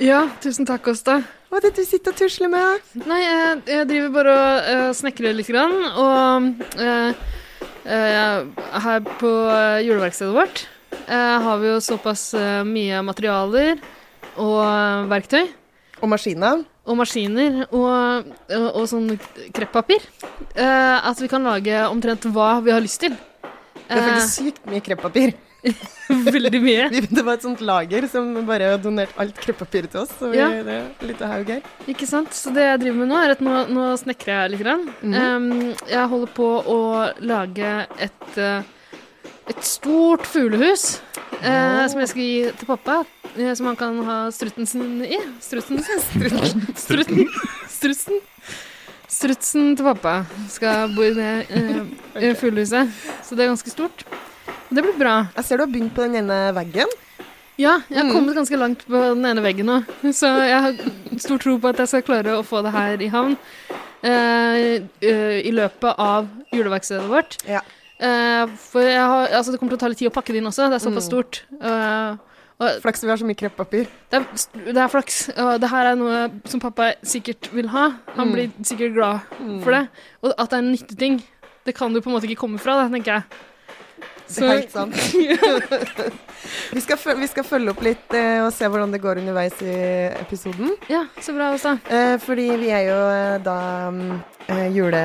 Ja, tusen takk, Åsta. Hva er det du sitter og tusler med? Nei, jeg, jeg driver bare og uh, snekrer litt, grann, og uh, uh, her på juleverkstedet vårt har vi jo såpass mye materialer og verktøy. Og maskiner. Og maskiner og, og, og sånn kreppapir. at vi kan lage omtrent hva vi har lyst til. Det er faktisk sykt mye kreppapir. Veldig mye. Det var et sånt lager som bare donerte donert alt kreppapiret til oss. Så vi, ja. det er litt haug her. Ikke sant. Så det jeg driver med nå, er at nå, nå snekrer jeg litt. Grann. Mm um, jeg holder på å lage et, uh, et stort fuglehus uh, oh. som jeg skal gi til pappa. Uh, som han kan ha strutten sin i. Strutten sin? Strutten. Strutten. Strutsen til pappa skal bo i det uh, fuglehuset. Så det er ganske stort. Det blir bra. Jeg ser du har begynt på den ene veggen. Ja, jeg har mm. kommet ganske langt på den ene veggen nå. Så jeg har stor tro på at jeg skal klare å få det her i havn uh, uh, i løpet av juleverkstedet vårt. Ja. Uh, for har, altså, det kommer til å ta litt tid å pakke det inn også. Det er såpass mm. stort. Og, flaks vi har så mye kreppapir. Det, det, er flaks. Og det her er noe som pappa sikkert vil ha. Han mm. blir sikkert glad mm. for det. Og at det er en nyttig ting, det kan du på en måte ikke komme fra, da, tenker jeg. Det er helt sant. vi, skal følge, vi, skal følge opp litt eh, og se hvordan det går underveis i episoden. Ja, så bra også. Eh, fordi vi er jo eh, da eh, jule,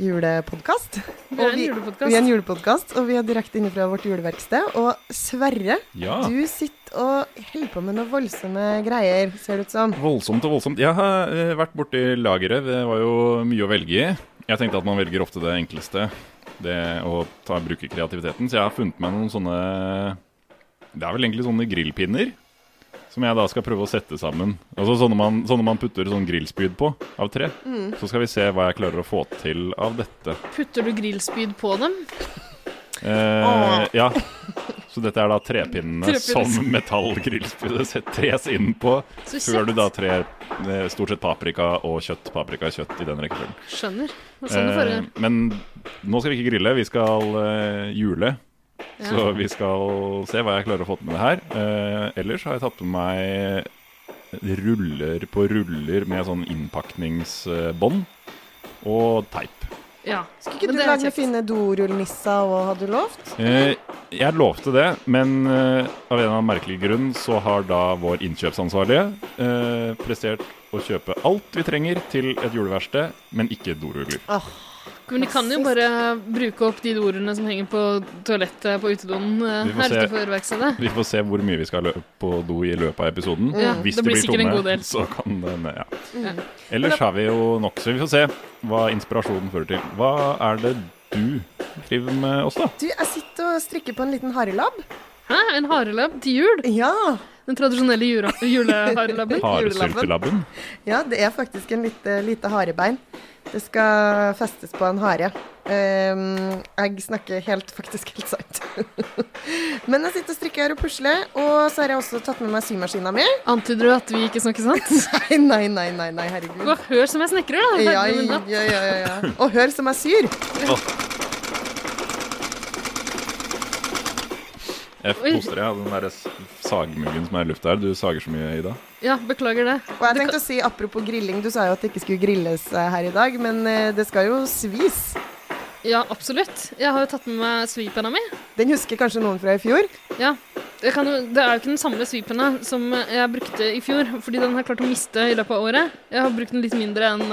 julepodkast. Vi er en julepodkast. Vi er en julepodkast, og vi er direkte inne fra vårt juleverksted. Og Sverre, ja. du sitter og holder på med noen voldsomme greier, ser det ut som. Voldsomt og voldsomt. Jeg har uh, vært borti lageret. Det var jo mye å velge i. Jeg tenkte at man velger ofte det enkleste det å ta, bruke kreativiteten. Så jeg har funnet meg noen sånne Det er vel egentlig sånne grillpinner. Som jeg da skal prøve å sette sammen. Altså Sånne man, sånne man putter sånn grillspyd på av tre. Mm. Så skal vi se hva jeg klarer å få til av dette. Putter du grillspyd på dem? Eh, ja. Så dette er da trepinnene som metallgrillspydet tres inn på før du da trer eh, stort sett paprika og kjøtt, paprika og kjøtt i den rekkefølgen. Skjønner. Sånn eh, men nå skal vi ikke grille, vi skal eh, jule. Ja. Så vi skal se hva jeg klarer å få til med det her. Eh, ellers har jeg tatt med meg ruller på ruller med sånn innpakningsbånd og teip. Ja. Skulle ikke du lage fine dorullnisser òg, hadde du lovt? Eh, jeg lovte det, men eh, av en eller annen merkelig grunn så har da vår innkjøpsansvarlige eh, prestert å kjøpe alt vi trenger til et juleverksted, men ikke doruller. Oh. Men de kan jo bare bruke opp de ordene som henger på toalettet på utedoen eh, her utenfor verkstedet. Vi får se hvor mye vi skal på do i løpet av episoden. Ja, Hvis det blir, blir tomme, så kan den ja. Mm. Ellers har vi jo nok, så vi får se hva inspirasjonen fører til. Hva er det du driver med oss, da? Du, jeg sitter og strikker på en liten harelabb. Hæ? En harelabb til jul? Ja. Den tradisjonelle juleharelabben? Haresyltelabben? Ja, det er faktisk en lite, lite harebein. Det skal festes på en hare. Um, jeg snakker helt, faktisk helt sant. Men jeg sitter og strikker her og pusler, og så har jeg også tatt med meg symaskina mi. Antyder du at vi ikke snakker sant? nei, nei, nei, nei, nei herregud. Og hør som jeg snekrer, da. Ja, ja, ja, ja, ja. Og hør som jeg syr. Oh. Jeg koser deg av den der sagmuggen som er i lufta her. Du sager så mye, Ida. Ja, beklager det. Og jeg tenkte å si, Apropos grilling, du sa jo at det ikke skulle grilles eh, her i dag, men eh, det skal jo svis. Ja, absolutt. Jeg har jo tatt med meg svipenna mi. Den husker kanskje noen fra i fjor? Ja. Kan, det er jo ikke den samme svipenna som jeg brukte i fjor, fordi den har klart å miste i løpet av året. Jeg har brukt den litt mindre enn,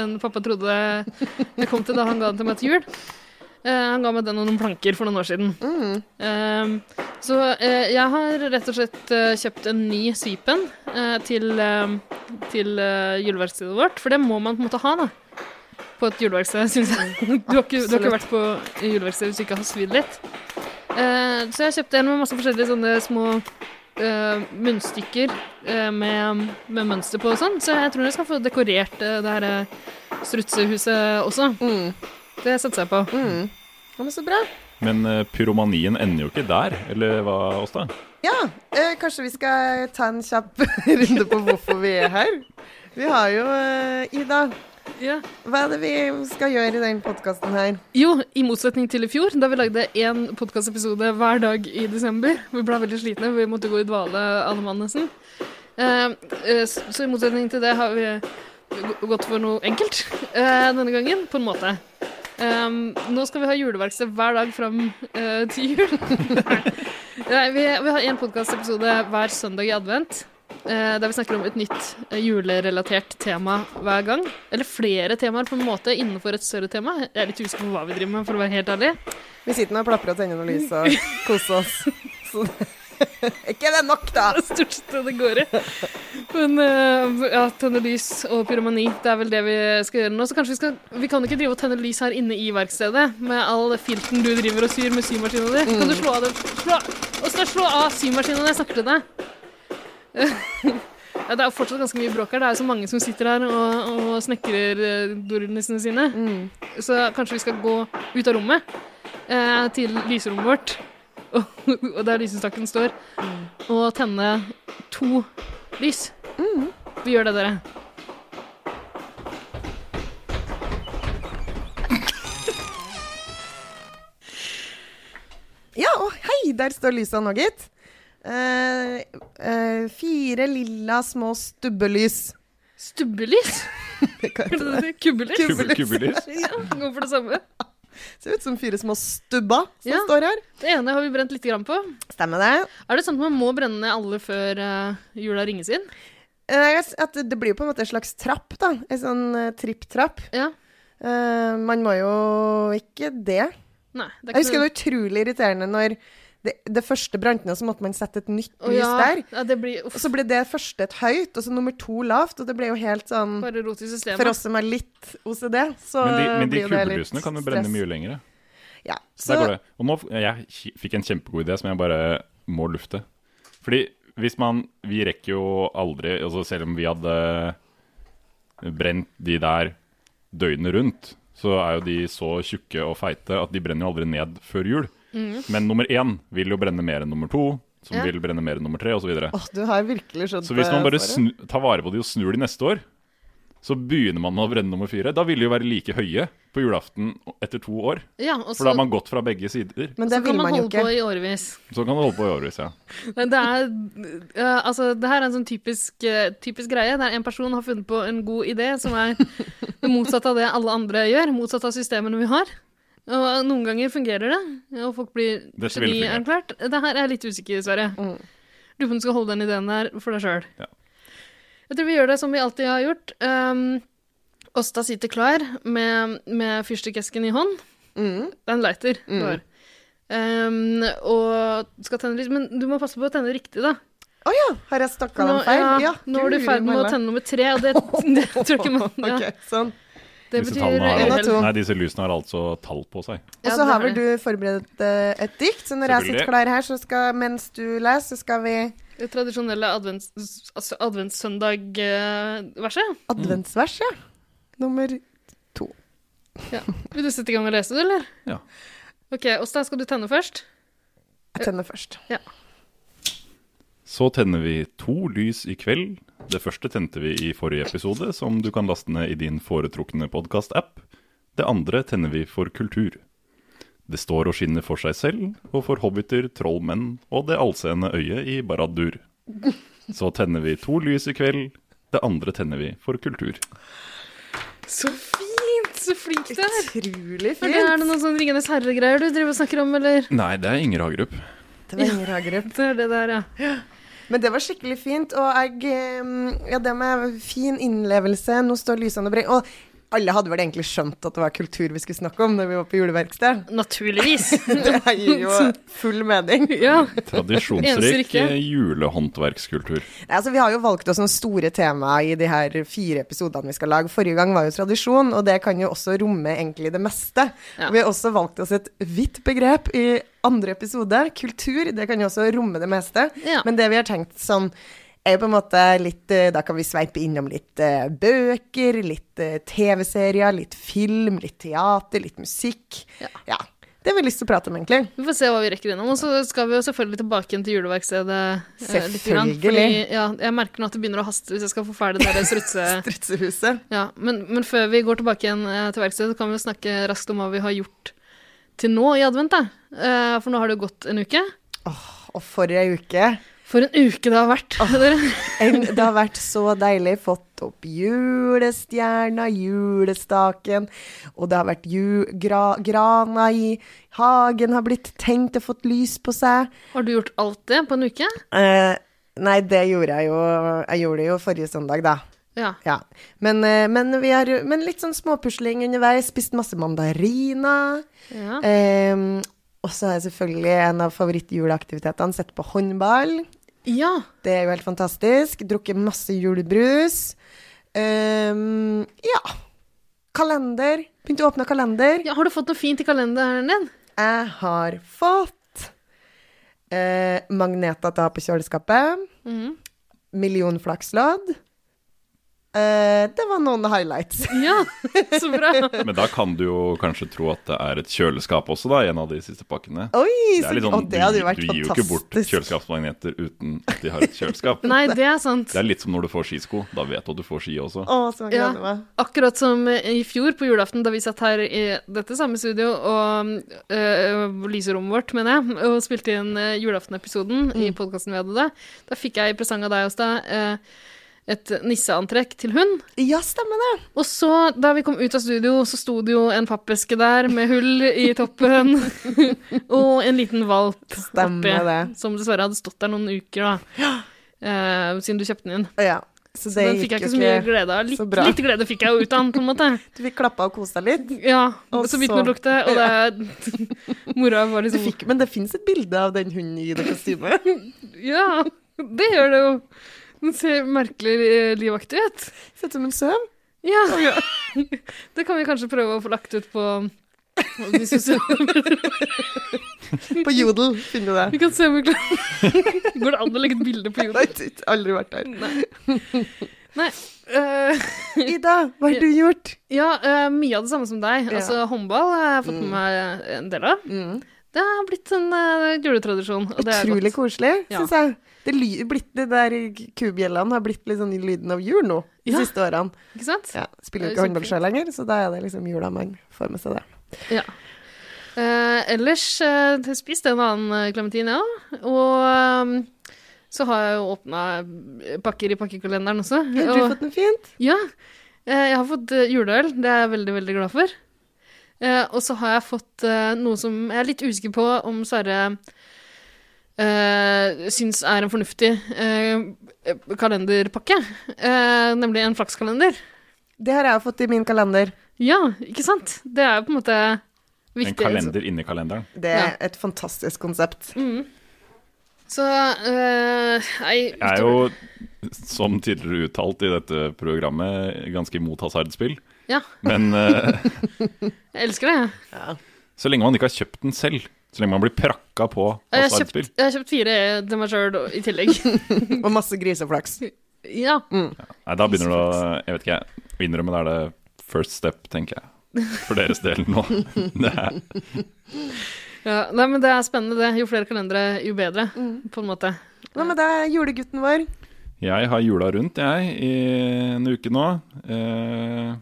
en pappa trodde jeg kom til da han ga den til meg til jul. Uh, han ga meg den og noen planker for noen år siden. Mm. Så uh, jeg har rett og slett kjøpt en ny sypen til, til juleverkstedet vårt, for det må man på en måte ha, da. På et juleverksted, syns jeg. Du har, ikke, du har, ikke, vært på juleverksted hvis du ikke har svidd litt. så jeg kjøpte en med masse forskjellige sånne små munnstykker med, med, mønster på og sånn, så jeg tror jeg skal få dekorert det her strutsehuset også. Mm. Det satser jeg på. Mm. Ja, men så bra. Men uh, pyromanien ender jo ikke der, eller hva, Åsta? Ja, uh, kanskje vi skal ta en kjapp runde på hvorfor vi er her. Vi har jo uh, Ida. Ja. Hva er det vi skal gjøre i den podkasten her? Jo, i motsetning til i fjor, da vi lagde én podkastepisode hver dag i desember. Vi ble veldig slitne, vi måtte gå i dvale, Anne Mann nesten. Eh, eh, så så i motsetning til det har vi gått for noe enkelt eh, denne gangen, på en måte. Um, nå skal vi ha juleverksted hver dag fram uh, til jul. Nei, vi, vi har én podkastepisode hver søndag i advent. Uh, der vi snakker om et nytt uh, julerelatert tema hver gang. Eller flere temaer på en måte innenfor et større tema. Jeg er litt usikker på hva vi driver med, for å være helt ærlig. Vi sitter nå og plaprer og tenner noe lys og koser oss. Ikke det nok, da? Det er stort sett det det går i. Men uh, ja, tenne lys og pyromani, det er vel det vi skal gjøre nå. Så kanskje vi skal Vi kan ikke drive og tenne lys her inne i verkstedet med all filten du driver og syr med symaskina di. Kan du slå av det? Slå, og skal slå av symaskina når jeg snakker til deg? ja, det er fortsatt ganske mye bråk her. Det er så mange som sitter her og, og snekrer dorullnissene sine. sine. Så kanskje vi skal gå ut av rommet eh, til lyserommet vårt, og, der lysestaken står, og tenne to lys. Vi gjør det, dere. Ja, og hei, der står lysa nå, gitt. Eh, eh, fire lilla små stubbelys. Stubbelys? Det kan. Kubbelys? Kubbel- kubbelys. Ja, gå for det samme. Ser ut som fire små stubba som Ja. står her. Det ene har vi brent litt grann på. Stemmer det? Er det sånn at man må brenne ned alle før uh, jula ringes inn? Eh, at det blir jo på en måte en slags trapp, da. En sånn uh, tripp-trapp. Ja. Uh, man må jo ikke det. Nei. Det Jeg husker det var utrolig irriterende når det, det første brant ned, så måtte man sette et nytt lys ja. der. Ja, det blir Og så ble det første et høyt, og så nummer to lavt. Og det ble jo helt sånn bare rot i systemet. For oss som er litt OCD, så Men de, men de blir jo det litt kubbelysene kan jo brenne stress. mye lenger. Ja. Så der går det. Og nå, jeg fikk en kjempegod idé som jeg bare må lufte. Fordi hvis man Vi rekker jo aldri altså Selv om vi hadde brent de der døgnet rundt, så er jo de så tjukke og feite at de brenner jo aldri ned før jul. Men nummer én vil jo brenne mer enn nummer to, som Ja. vil brenne mer enn nummer tre, osv. Så, videre. Du har virkelig skjønt så hvis man bare snu, tar vare på de og snur de neste år, så begynner man med å brenne nummer fire. Da vil de jo være like høye på julaften etter to år. Ja, og For da har man gått fra begge sider. Men så det kan vil man man jo holde på ikke. i årevis. Så kan man holde på i årevis, ja. Det er Altså, det her er en sånn typisk, eh, typisk greie der en person har funnet på en god idé som er det motsatte av det alle andre gjør. Motsatt av systemene vi har. Og noen ganger fungerer det, og folk blir genierklært. Det her er jeg litt usikker, Sverre. Mm. Lurer på om du skal holde den ideen der for deg sjøl. Ja. Jeg tror vi gjør det som vi alltid har gjort. Um, Åsta sitter klar med, med fyrstikkesken i hånd. Mm. Det er en lighter. Mm. Um, og skal tenne lys. Men du må passe på å tenne riktig, da. Å ja, har jeg stakka den feil? ja, nå er du i ferd med å tenne nummer tre, og det, det tror jeg ikke man ja, Ok, sånn. Det Disse betyr en av to. nei, disse lysene har altså tall på seg. Og så har vel du forberedt eh, et dikt, så når jeg sitter klar her, så skal, mens du leser, så skal vi Det tradisjonelle advents, altså adventssøndag-verset. Adventsverset, ja. Nummer Ja. Vil du sette i gang og lese det, eller? Ja. Ok, Åstein, skal du tenne først? Jeg tenner først. Så tenner vi to lys i kveld. Det første tente vi i forrige episode, som du kan laste ned i din foretrukne podkast-app. Det andre tenner vi for kultur. Det står og skinner for seg selv, og for hobbiter, trollmenn og det allseende øyet i Barad-dur. Så tenner vi to lys i kveld. Det andre tenner vi for kultur. Så fint! Så flink du er. Utrolig fint! er det noen sånn Ringenes herre-greier du driver og snakker om, eller? Nei, det er Inger Hagerup. Det var Inger Hagerup. Det er det der, ja. Men det var skikkelig fint, og jeg eh, Ja, det med fin innlevelse Nå står lysene og brenner. Alle hadde vel egentlig skjønt at det var kultur vi skulle snakke om når vi var på juleverksted. Naturligvis. Det gir jo full mening. ja. Tradisjonsrik eh, julehåndverkskultur. Nei, Altså, vi har jo valgt oss noen store temaer i de her fire episodene vi skal lage. Forrige gang var jo tradisjon, og det kan jo også romme egentlig det meste. Ja. Vi har også valgt oss et vidt begrep i andre episode. Kultur, det kan jo også romme det meste. Ja. Men det vi har tenkt sånn er jo på en måte litt eh, Da kan vi sveipe innom litt eh, bøker, litt eh, TV-serier, litt film, litt teater, litt musikk. Ja. ja. Det har vi lyst til å prate om, egentlig. Vi får se hva vi rekker innom. Og så skal vi jo selvfølgelig tilbake igjen til juleverkstedet. Selvfølgelig. Fordi, ja, jeg merker nå at det begynner å haste hvis jeg skal få ferdig det der strutse... Strutsehuset. Ja, men, men før vi går tilbake igjen til verkstedet, kan vi jo snakke raskt om hva vi har gjort til nå i advent. da. For nå har det jo gått en uke. Og for ei uke. For en uke det har vært. Oh, En, det har vært så deilig. Fått opp julestjerna, julestaken. Og det har vært ju, gra, grana i hagen har blitt tenkt og fått lys på seg. Har du gjort alt det på en uke? Eh, nei, det gjorde jeg jo Jeg gjorde det jo forrige søndag, da. Ja. Ja. Men, eh, men, vi har, men litt sånn småpusling underveis. Spist masse mandariner. ja. Eh, og så har jeg selvfølgelig en av favorittjuleaktivitetene sett på håndball. Ja. Det er jo helt fantastisk. Drukket masse julebrus. Um, ja. Kalender. Begynte å åpne kalender. ja. Har du fått noe fint i kalenderen din? Jeg har fått uh, magneter til å ha på kjøleskapet. Mhm. Millionflakslodd. Eh, det var noen highlights. Ja, så bra. Men da kan du jo kanskje tro at det er et kjøleskap også, da, i en av de siste pakkene. Oi, Det så, er litt sånn, det hadde jo du, vært du gir jo ikke bort kjøleskapsmagneter uten at de har et kjøleskap. Nei, det er sant. Det er litt som når du får skisko. Da vet du at du får ski også. Å, så Ja. Akkurat som i fjor på julaften, da vi satt her i dette samme studio og øh, lyserommet vårt, mener jeg, og spilte inn julaftenepisoden mm. i podkasten vi hadde da. Da fikk jeg i presang av deg også, da. øh, et nisseantrekk til hund. Ja, stemmer det. Og så, da vi kom ut av studio, så sto det jo en pappeske der med hull i toppen. og en liten valp Stemmer oppi, det. som dessverre hadde stått der noen uker, da. Eh, siden du kjøpte den inn. Ja. Så Så det den fikk jeg ikke så mye glede av. Litt, litt glede fikk jeg jo ut av den, på en måte. Du fikk klappa og kosa deg litt. Ja, Og så så- den lukte, og det er Mora var liksom fikk, men det fins et bilde av den hunden i det kostymet. Ja, det gjør det jo. Den ser merkelig eh, livaktig ut. Sett som en søvn? Ja. Det kan vi kanskje prøve å få lagt ut på. På Jodel finner du det. Vi kan se om vi klarer Går det an å legge et bilde på Nei, Jeg har aldri vært der. Nei. Nei. Uh, Ida, hva har du gjort? ja, uh, mye av det samme som deg. Ja. Altså, håndball har jeg fått med meg en del av. Mm. Det har blitt en uh, juletradisjon. Og det er Utrolig koselig, Ja. syns jeg. Det, blitt, det der kubjellene har blitt litt sånn lyden av jul nå, de Ja. siste årene. Ikke sant? Ja, spiller er jo ikke håndball sjøl lenger, så da er det liksom jula man får med seg det. Ja. Eh, ellers eh, spiste jeg en annen uh, klementin, ja. Og ehm, så har jeg jo åpna pakker i pakkekalenderen også. Har du og, fått noe fint? Ja. eh, jeg har fått uh, juleøl. Det er jeg veldig, veldig glad for. Eh, og så har jeg fått eh, noe som jeg er litt usikker på om Sverre uh, syns er en fornuftig uh, kalenderpakke. Uh, nemlig en flakskalender. Det har jeg jo fått i min kalender. Ja, ikke sant? Det er jo på en måte viktig. En kalender inni kalenderen. Det er et fantastisk konsept. Mm. Så eh, jeg, Jeg er jo, som tidligere uttalt i dette programmet, ganske imot hasardspill. Ja. Men eh, jeg elsker det. jeg. Ja. så lenge man ikke har kjøpt den selv, så lenge man blir prakka på Jeg har kjøpt, jeg har kjøpt fire til meg sjøl i tillegg. Og masse griseflaks. ja. Nei, da begynner du å Jeg vet ikke, jeg. Å innrømme det er det first step, tenker jeg. For deres del nå. Det er, ja. Nei, men det er spennende, det. Jo flere kalendere, jo bedre, på en måte. Hva med deg, julegutten vår? jeg har jula rundt, jeg, i en uke nå. Eh,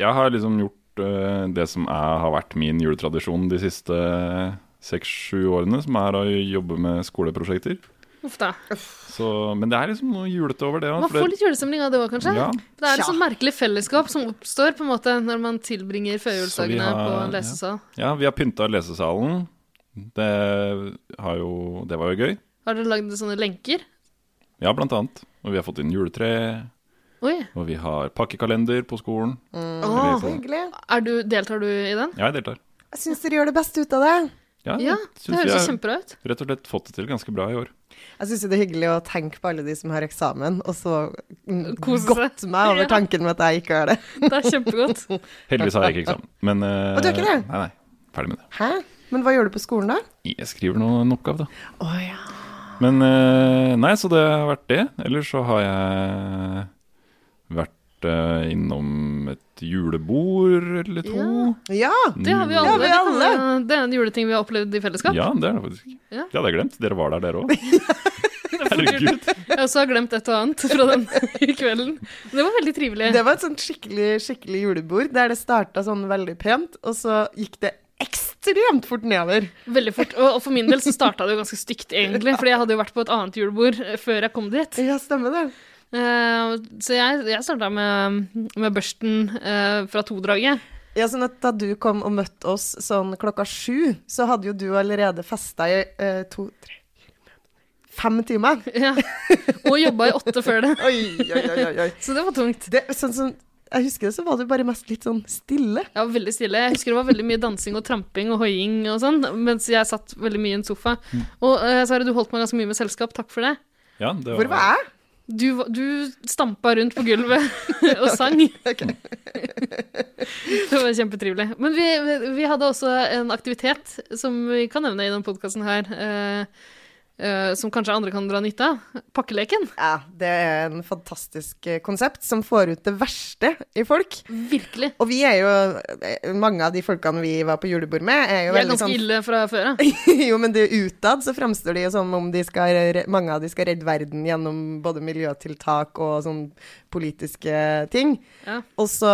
jeg har liksom gjort det som er, har vært min juletradisjon de siste seks-sju årene, som er å jobbe med skoleprosjekter. Uff da. Så, men det er liksom noe julete over det. Man får litt julestemning av det òg, kanskje? ja, Det er et sånn merkelig fellesskap som oppstår på en måte når man tilbringer førjulsdagene på en ja. lesesal. ja, vi har pynta lesesalen. Det, har jo, det var jo gøy. Har dere lagd sånne lenker? Ja, blant annet. Og vi har fått inn juletre, Oi. og vi har pakkekalender på skolen. Mm, Åh. så hyggelig. Er du, deltar du i den? Ja, jeg deltar. Jeg syns dere gjør det beste ut av det. Ja, Ja, det høres jo kjempebra ut. rett og slett fått det til ganske bra i år. Jeg syns det er hyggelig å tenke på alle de som har eksamen, og så Kose godt meg over tanken med at jeg ikke har det. Det er kjempegodt. Heldigvis har jeg ikke eksamen. Men uh, Og du har ikke det? Nei, nei. Ferdig med det. Hæ? Men hva gjør du på skolen da? Jeg skriver noe nok av, da. Å ja. Men uh, nei, så det har vært det. Ellers så har jeg vært eh, innom et julebord eller to. Ja. Ja! Det har vi alle. Ja, alle. vi Det, kan, alle. det er en juleting vi har opplevd i fellesskap. Ja, det er det faktisk. Ja. Det hadde jeg glemt. Dere var der, dere òg. Herregud. Jeg også har glemt et og annet fra den kvelden. Det var veldig trivelig. Det var et sånt skikkelig, skikkelig julebord der det starta sånn veldig pent, og så gikk det ekstremt fort nedover. Veldig fort. Og, og for min del så starta det jo ganske stygt, egentlig. Fordi jeg hadde jo vært på et annet julebord eh, før jeg kom dit. Ja, stemmer det. Eh, så jeg, jeg starta med, med børsten eh, fra todraget. Ja, sånn at Da du kom og møtte oss sånn klokka sju, så hadde jo du allerede festa i eh, to, tre, fem timer. Ja. Og jobba i åtte før det. Oi, oi, oi, oi. Så det var tungt. Det, sånn som, jeg husker det, så var du bare mest litt sånn stille. Ja, veldig stille. Jeg husker det var veldig mye dansing og tramping og hoiing og sånn, mens jeg satt veldig mye i en sofa. Og uh, Sara, du holdt meg ganske mye med selskap. Takk for det. Ja, det var... Hvor var jeg? Du, du stampa rundt på gulvet og sang. Det var kjempetrivelig. Men vi, vi hadde også en aktivitet som vi kan nevne i denne podkasten her, eh, eh, som kanskje andre kan dra nytte av. Pakkeleken. Ja, det er en fantastisk eh, konsept som får ut det verste i folk. Virkelig. Og vi er jo eh, Mange av de folkene vi var på julebord med, er jo veldig ganske sånn ille fra før av. jo, men det utad så fremstår de jo som om de skal, mange av de skal redde verden gjennom både miljøtiltak og sånn politiske ting. Ja. Og så,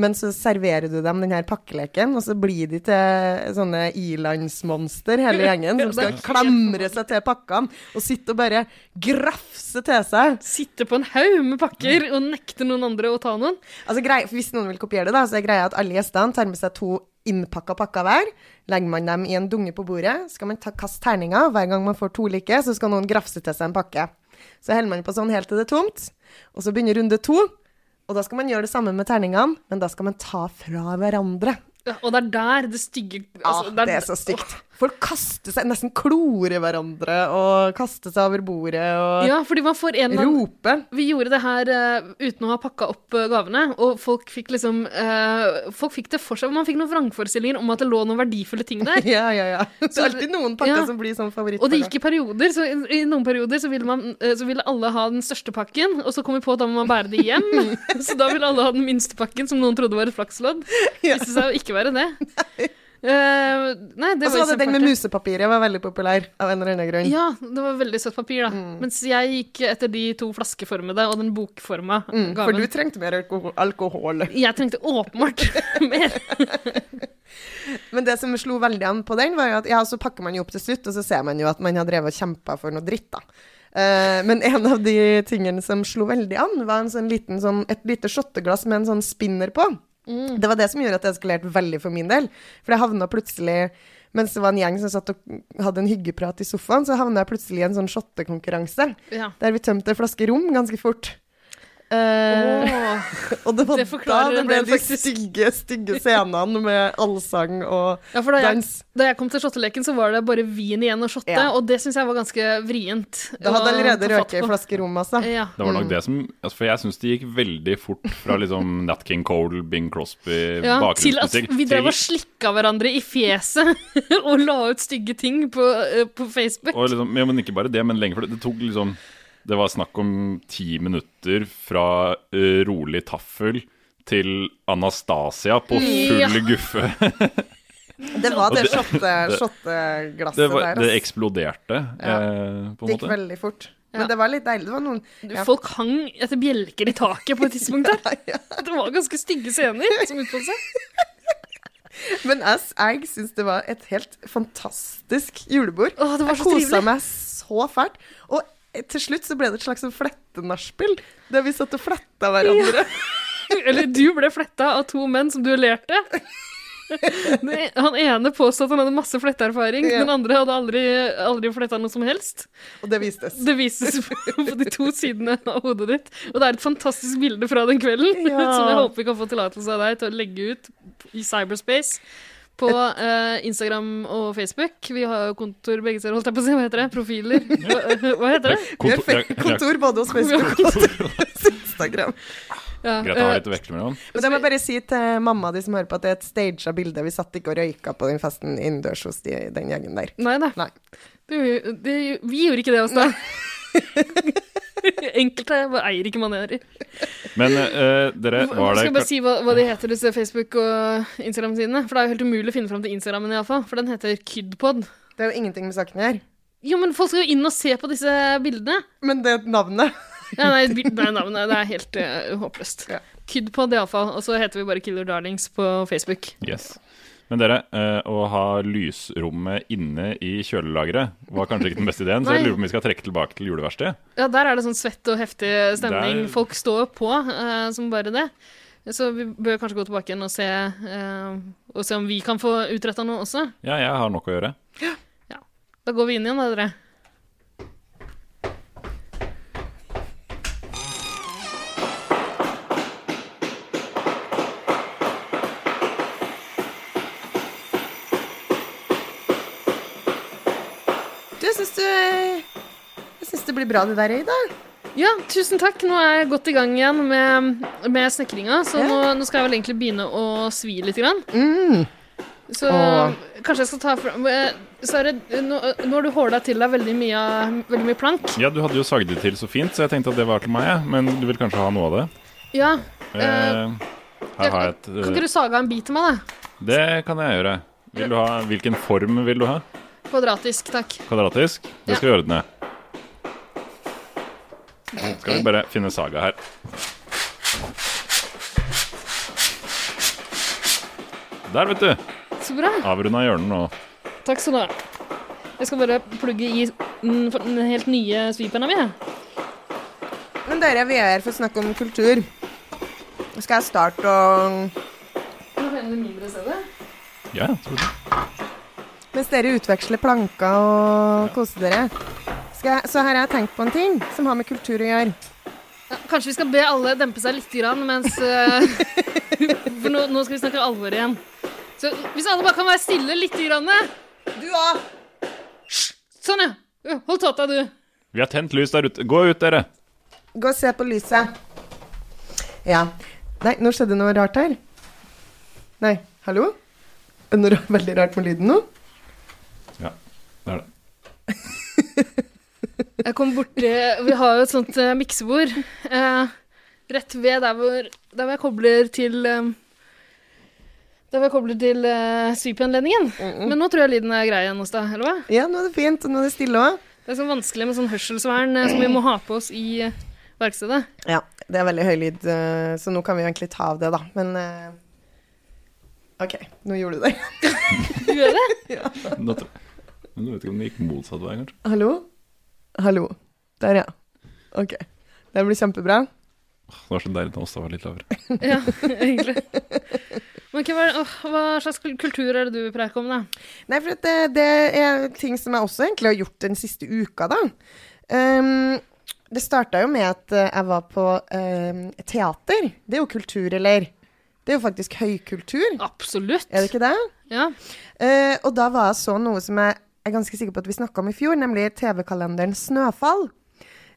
men så serverer du dem den her pakkeleken, og så blir de til sånne ilandsmonster, hele gjengen, som skal klamre seg til pakkene og sitte og bare grafse til seg. Sitte på en haug med pakker og nekte noen andre å ta noen. Altså, grei, Hvis noen vil kopiere det, da, så er greia at alle gjestene tar med seg to innpakka pakker hver. Legger man dem i en dunge på bordet, skal man ta, kaste terninger. Hver gang man får to like, så skal noen grafse til seg en pakke. Så holder man på sånn helt til det er tomt, og så begynner runde to. Og da skal man gjøre det samme med terningene, men da skal man ta fra hverandre. Ja, og det er der det stygge Ja, altså, det er så stygt. Folk kaster seg, nesten klorer hverandre og kaster seg over bordet og Ja, fordi man får en rope. Vi gjorde det her uh, uten å ha pakka opp uh, gavene, og folk fikk liksom uh, Folk fikk det for seg. Man fikk noen vrangforestillinger om at det lå noen verdifulle ting der. Ja, ja, ja. Det er alltid noen pakker Ja. som blir sånn Og det gikk i perioder, så i, i noen perioder så ville, man, så ville alle ha den største pakken, og så kom vi på at da må man bære det hjem. så da ville alle ha den minste pakken, som noen trodde var et flakslodd. Ja. Viste seg å ikke være det. Eh, nei, det Og så var det den med musepapir musepapiret, var veldig populær av en eller annen grunn. Ja, det var veldig søtt papir, da. Mm. Mens jeg gikk etter de to flaskeformede og den bokforma Mm, for du trengte mer alkohol. Jeg trengte åpenbart mer. Men det som slo veldig an på den, var jo at ja, så pakker man jo opp til slutt, og så ser man jo at man har drevet og kjempa for noe dritt, da. Uh, men en av de tingene som slo veldig an, var en sånn liten, sånn, et lite shotteglass med en sånn spinner på. Det var det som gjorde at det eskalerte veldig for min del. For jeg havna plutselig mens det var en gjeng som satt og hadde en hyggeprat i sofaen, så havna jeg plutselig i en sånn shottekonkurranse. Ja. Der vi tømte en flaske rom ganske fort. Eh, og det var Det da det ble de stygge, stygge scenene med allsang og Ja, da jeg, dans. da jeg kom til shotteleken, så var det bare vin igjen å shotte, Ja. og det syns jeg var ganske vrient. Det hadde allerede røket i flaske rom, altså. Ja. Det var nok Mm. det som altså, For jeg syns det gikk veldig fort fra liksom Nat King Cole, Bing Crosby, Ja, til at bakgrunnsmusikk vi drev og slikka hverandre i fjeset og la ut stygge ting på, eh, på Facebook. Og liksom, ja, men ikke bare det, men lenge for det. Det tok liksom Det var snakk om ti minutter fra eh, rolig taffel til Anastasia på full Ja. guffe. Det var det det- shotte- shotteglasset der. Altså. det eksploderte, Ja. eh, på en Det gikk måte. veldig fort. Ja. Men det var litt deilig. Det var noen ja. Folk hang etter bjelker i taket på et tidspunkt der. Ja. Det var ganske stygge scener som utfoldet seg. Men jeg, jeg syns det var et helt fantastisk julebord. Åh, det var jeg så kosa trivelig. meg så fælt. Og til slutt så ble det et slags flettenachspiel, der vi satt og fletta hverandre. Eller du ble fletta av to menn som duellerte. Han ene påstod at han hadde masse fletteerfaring, Ja. den andre hadde aldri, aldri fletta noe som helst. Og det vistes. Det vistes på de to sidene av hodet ditt. Og det er et fantastisk bilde fra den kvelden, Ja. som jeg håper vi kan få tillatelse av deg til å legge ut i cyberspace. På uh, Instagram og Facebook. Vi har jo kontor begge steder, holdt jeg på å si. Hva heter det? Profiler? Hva, hva heter det? Vi har Kontor, kontor både hos Facebook og hos Instagram. Ja, greit å ha eh, litt å veksle mellom. Men det må jeg bare si til mamma de som hører på, at det er et staged bilde. Vi satt ikke og røyka på den festen innendørs hos de, den gjengen der. Nei da. Nei. Det, det, vi gjorde ikke det hos deg. Enkelte eier ikke manerer. Men uh, dere, var Skal det jeg bare si hva, hva de heter, disse Facebook- og Instagram-sidene? For det er jo helt umulig å finne fram til Instagrammen, iallfall. For den heter Kydpod. Det er jo ingenting med saken her. Jo, men folk skal jo inn og se på disse bildene. Men det navnet Ja, nei, nei navnet det er helt uh, håpløst. Ja. Kydpod, iallfall. Og så heter vi bare Killer Darlings på Facebook. Yes. Men dere, eh, å ha lysrommet inne i kjølelageret var kanskje ikke den beste ideen, så jeg lurer på om vi skal trekke tilbake til juleverkstedet. Ja, der er det sånn svett og heftig stemning. Der- Folk står på uh, som bare det. Så vi bør kanskje gå tilbake igjen og se, uh, og se om vi kan få utretta noe også. Ja, jeg har nok å gjøre. Da går vi inn igjen, da, dere. Du, jeg syns du Det bra det der, Ida. Ja, tusen takk. Nå er jeg godt i gang igjen med, med snekringa, så Ja. nå, nå skal jeg vel egentlig begynne å svi litt. Grann. Mm. Så Åh. kanskje jeg skal ta fram eh, Sverre, nå, nå har du håla til deg veldig mye, veldig mye plank. Ja, du hadde jo sagd det til så fint, så jeg tenkte at det var til meg, men du vil kanskje ha noe av det? Ja, Eh, her har jeg et Kan ikke du saga en bit til meg, da? Det kan jeg gjøre. Vil du ha, hvilken form vil du ha? Kvadratisk, takk. Kvadratisk? Det skal vi ordne. Skal vi bare finne saga her. Der, vet du. Så bra. Avrunda hjørnet nå. Takk skal du ha. Jeg skal bare plugge i den, helt nye sweeperen min. Men dere, vi er her for å snakke om kultur. Skal jeg starte stedet? Ja, jeg tror det. Mens dere utveksler planker og koser dere. Skal jeg, så her har jeg tenkt på en ting som har med kultur å gjøre. Ja, kanskje vi skal be alle dempe seg litt, grann, mens eh, For nå, nå skal vi snakke alvor igjen. Så hvis alle bare kan være stille litt grann. Du òg! Sånn, ja. Ja, Hold tåta, du. Vi har tent lys der ute. Gå ut, dere. Gå og se på lyset. Ja. Nei, nå skjedde noe rart her. Nei, hallo? Er det noe veldig rart med lyden nå? Ja, det er det. Jeg kom borti Vi har jo et sånt uh, miksebord uh, rett ved der hvor, der hvor jeg kobler til um, Der hvor jeg kobler til uh, svipenledningen. Men nå tror jeg lyden er grei igjen hos deg, eller hva? Ja, nå er det fint, og nå er det stille òg. Det er sånn vanskelig med sånn hørselsvern uh, som vi må ha på oss i uh, verkstedet. Ja, det er veldig høy lyd, så nå kan vi egentlig ta av det, da. Men OK, nå gjorde du det. Du gjør det? ja. Nå vet jeg. Ikke om det gikk motsatt vei, kanskje? Hallo? Hallo. Der, ja. OK. Det blir kjempebra. Det var så deilig da Åsta var litt lavere. Ja, egentlig. Men hva, hva slags kultur er det du vil preike om, da? Nei, for det, det er ting som jeg også egentlig har gjort den siste uka, da. Um, det starta jo med at eh, jeg var på um, teater. Det er jo kultur, eller? Det er jo faktisk høykultur, Absolutt. er det ikke det? Ja. Uh, og da var jeg så noe som jeg er ganske sikker på at vi snakka om i fjor, nemlig TV-kalenderen Snøfall.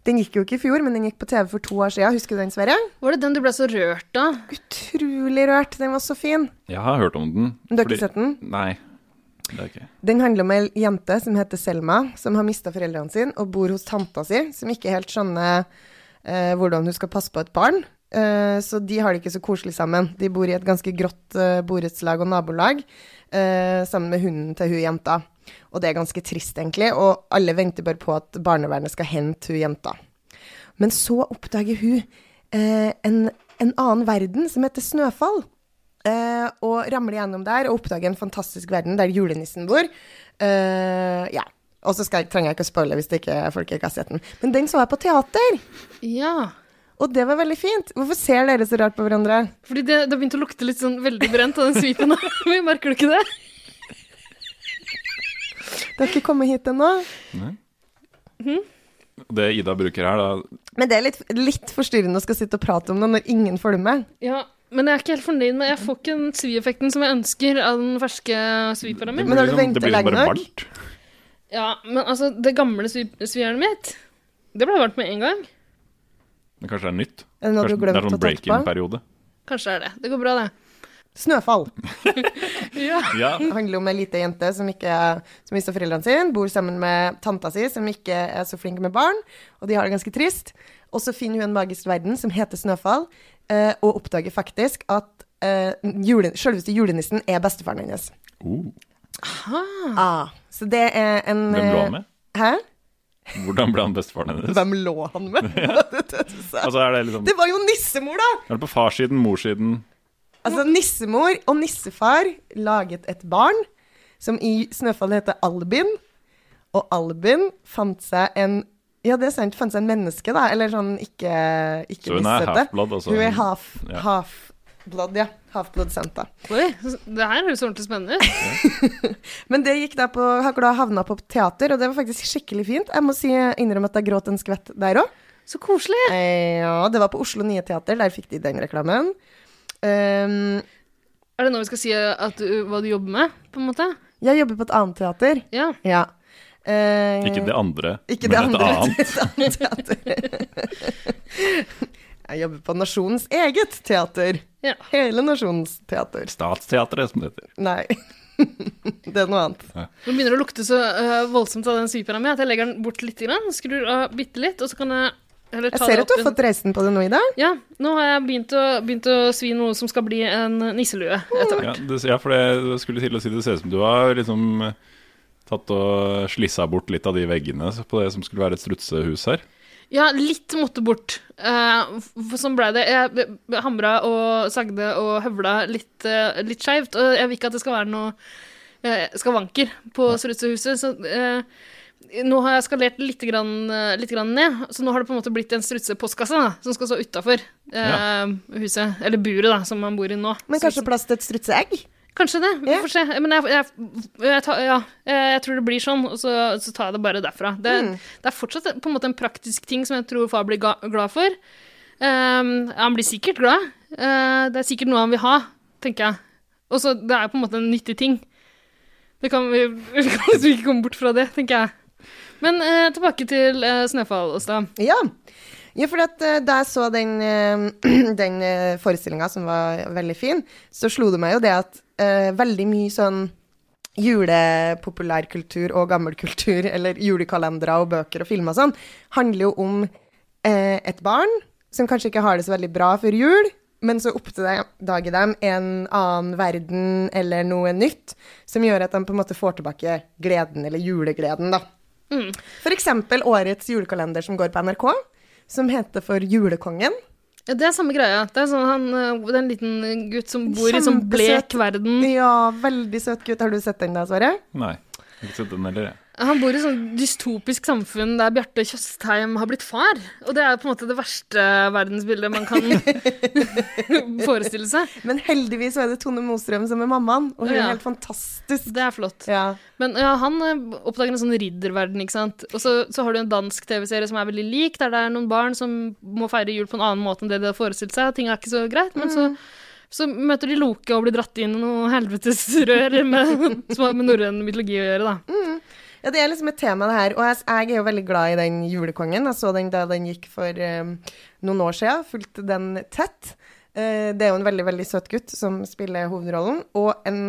Den gikk jo ikke i fjor, men den gikk på TV for to år siden. Husker du den, Sverre? Var det den du ble så rørt av? Utrolig rørt. Den var så fin. Jeg har hørt om den. Du har fordi- ikke sett den? Nei. Det er ikke. Den handler om ei jente som heter Selma, som har mista foreldrene sine og bor hos tanta si, som ikke helt skjønner eh, hvordan hun skal passe på et barn. Eh, så de har det ikke så koselig sammen. De bor i et ganske grått eh, borettslag og nabolag eh, sammen med hunden til hun jenta. Og det er ganske trist, egentlig, og alle venter bare på at barnevernet skal hente hun jenta. Men så oppdager hun eh, en, en annen verden som heter Snøfall. Eh, og ramler gjennom der og oppdager en fantastisk verden der julenissen bor. Eh, ja. Og så skal trenger jeg ikke å spoile hvis det ikke, er folk ikke har sett den. Men den så jeg på teater, Ja. og det var veldig fint. Hvorfor ser dere så rart på hverandre? Fordi det, det har begynt å lukte litt sånn veldig brent av den svipen. Merker du ikke det? Har ikke kommet hit ennå. Nei. Mhm. Det Ida bruker her, da Men det er litt, litt forstyrrende å skal sitte og prate om det når ingen følger med. Ja, men jeg er ikke helt fornøyd med Jeg får ikke den svieffekten som jeg ønsker av den ferske sviperen min. Men har du liksom- ventet Det blir liksom lenge nok? varmt. Ja, men altså, det gamle svi- svijernet mitt, det ble varmt med en gang. Men kanskje det er nytt? Er det Kanskje det er sånn break-in-periode? Kanskje det er det. Det går bra, det. Snøfall. Ja. Ja. Det handler om ei lita jente som ikke som mister foreldrene sine, bor sammen med tanta si, som ikke er så flink med barn, og de har det ganske trist. og så finner hun en magisk verden som heter Snøfall, eh, og oppdager faktisk at eh, jule, selveste julenissen er bestefaren hennes. Oh. Ah, så det er en Hvem lå eh, han med? Hæ? Hvordan ble han bestefaren hennes? Hvem lå han med? Altså, er det liksom det var jo nissemor, da! Er det på farssiden, morssiden? Altså, nissemor og nissefar laget et barn som i Snøfall heter Albin. Og Albin fant seg en Ja, det er sant, fant seg en menneske, da. Eller sånn ikke, ikke Så hun er half-blood, altså? Hun er half, Ja. half-blood, ja. Half-blood Santa. Oi, det her høres ordentlig spennende ut. Men det gikk da på Har havna på teater, og det var faktisk skikkelig fint. Jeg må si, innrømme at jeg gråt en skvett der òg. Så koselig. Eh, ja, det var på Oslo Nye Teater. Der fikk de den reklamen. Um, Er det nå vi skal si at du, hva du jobber med, på en måte? jeg jobber på et annet teater. Ja. Ja. Uh, Ikke det andre, Ikke det andre. et annet. et annet teater. Jeg jobber på Nasjonens eget teater. Ja. Hele Nasjonens teater. Statsteatret, som det heter. Nei. det er noe annet. Nå begynner det å lukte så uh, voldsomt av den sviperen min at jeg legger den bort litt, grann, skrur av bitte litt, og så kan jeg Jeg ta ser det at du har fått reisen på det nå, Ida. Ja, nå har jeg begynt å, begynt å svi noe som skal bli en nisselue etter hvert. Ja, det, ja, for det skulle til å si det ser ut som du har liksom eh, tatt og slissa bort litt av de veggene på det som skulle være et strutsehus her. Ja, litt måtte bort. Uh, sånn ble det. Jeg hamra og sagde og høvla litt, uh, litt skeivt, og jeg vil ikke at det skal være noe uh, skavanker på strutsehuset, så eh, nå har jeg skalert litt, grann, eh, litt grann ned, så nå har det på en måte blitt en strutsepostkasse da, som skal stå utafor huset. Eller buret, da, som man bor i nå. Men Så- kanskje plass til et strutseegg? Kanskje det. Vi får se. Men jeg, jeg, jeg, tar, ja, jeg, jeg tror det blir sånn, og så, så tar jeg det bare derfra. Det, Mm. det er fortsatt på en måte en praktisk ting som jeg tror far blir ga, glad for. Um, han blir sikkert glad. Uh, det er sikkert noe han vil ha, tenker jeg. Og så det er på en måte en nyttig ting. Det kan vi, vi kan ikke komme bort fra det, tenker jeg. Men eh, tilbake til uh, Snøfall, Åsta. Ja. Ja, for at, eh, da jeg så den, uh, den uh, forestillinga, som var veldig fin, så slo det meg jo det at eh, veldig mye sånn julepopulærkultur og gammelkultur, eller julekalendere og bøker og filmer og sånn, handler jo om eh, et barn som kanskje ikke har det så veldig bra før jul, men så oppdager de en annen verden eller noe nytt som gjør at de på en måte får tilbake gleden, eller julegleden, da. For eksempel årets julekalender som går på NRK, som heter for Julekongen. Ja, det er samme greia. Det er, sånn, han, eh, det er en liten gutt som bor i sånn blek verden. Ja, veldig søt gutt. Har du sett den da, Sverre? Nei, jeg har ikke sett den heller, jeg. Han bor i sånn dystopisk samfunn der Bjarte Tjøstheim har blitt far. Og det er på en måte det verste verdensbildet man kan forestille seg. Men heldigvis er det Tone Mostrøm som er mammaen, og hun Ja. er helt fantastisk. Det er flott. Ja. Men ja, han eh, oppdager en sånn ridderverden, ikke sant. Og så, så har du en dansk TV-serie som er veldig lik, der det er noen barn som må feire jul på en annen måte enn det de har forestilt seg. Ting er ikke så greit. Men så, så møter de Loke og blir dratt inn i noe helvetes rør med, som har med norrøn mytologi å gjøre, da. Ja, det er liksom et tema, det her. Og jeg, jeg er jo veldig glad i den julekongen. Jeg så den da den gikk for um, noen år siden. Fulgte den tett. Uh, det er jo en veldig, veldig søt gutt som spiller hovedrollen. Og en,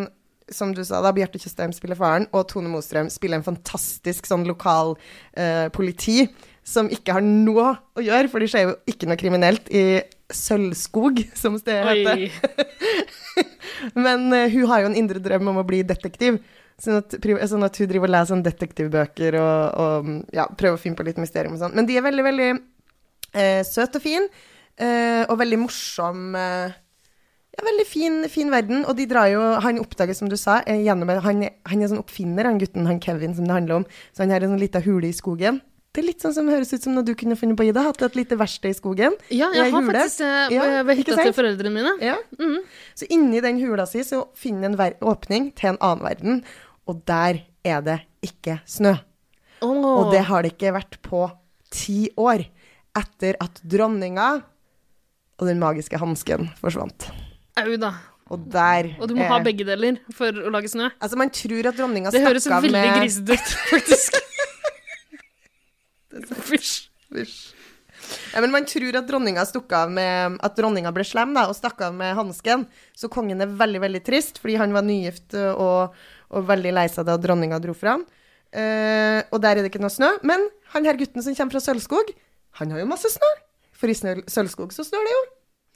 som du sa da, Bjarte Tjøstheim spiller faren, og Tone Mostrøm spiller en fantastisk sånn lokal eh, politi som ikke har noe å gjøre, for det skjer jo ikke noe kriminelt i Sølvskog, som stedet heter. Men eh, hun har jo en indre drøm om å bli detektiv. Sånn at, sånn at hun driver og leser sånn detektivbøker og, og ja, prøver å finne på litt mysterium og sånn. Men de er veldig, veldig eh, søte og fine, eh, og veldig morsom. Eh, ja, veldig fin, fin verden. Og de drar jo Han oppdager, som du sa, eh, gjennom han, han er sånn oppfinner, han gutten, han Kevin, som det handler om. Så han har en sånn lita hule i skogen. Det er litt sånn som høres ut som noe du kunne funnet på, Ida. Hatt et lite verksted i skogen. Ja, jeg har hule. faktisk eh, Ja, ved hytta til foreldrene mine. Ja. Mm. Så inni den hula si så finner en åpning til en annen verden, og der er det ikke snø. Oh. Og det har det ikke vært på ti år etter at dronninga og den magiske hansken forsvant. Au da. Og der Og du må eh, ha begge deler for å lage snø. Altså, man tror at dronninga Det høres veldig med grisete ut, faktisk. Fysj. Fysj. Ja, men man tror at dronninga av med At dronninga ble slem da, og stakk av med hansken. Så kongen er veldig, veldig trist, fordi han var nygift og, og veldig lei seg da dronninga dro fra han. Eh, og der er det ikke noe snø. Men han her gutten som kommer fra Sølvskog, han har jo masse snø. for i Sølvskog, så snør det jo.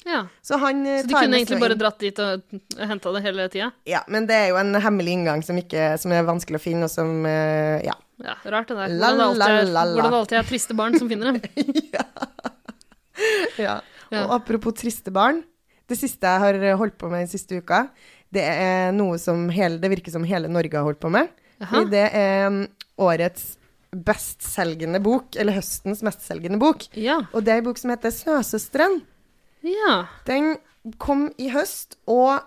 Ja. Så han eh, Så de kunne egentlig bare dratt dit og henta det hele tida? Ja, men det er jo en hemmelig inngang som, ikke, som er vanskelig å finne, og som eh, Ja. Ja, rart det der. Hvordan det alltid er, hvordan det alltid er triste barn som finner dem. ja. Ja. Og apropos triste barn. Det siste jeg har holdt på med den siste uka, det er noe som hele, det virker som hele Norge har holdt på med. Fordi det er mm, årets bestselgende bok, eller høstens mestselgende bok. Ja. Og det er en bok som heter 'Snøsøsteren'. ja. Den kom i høst, og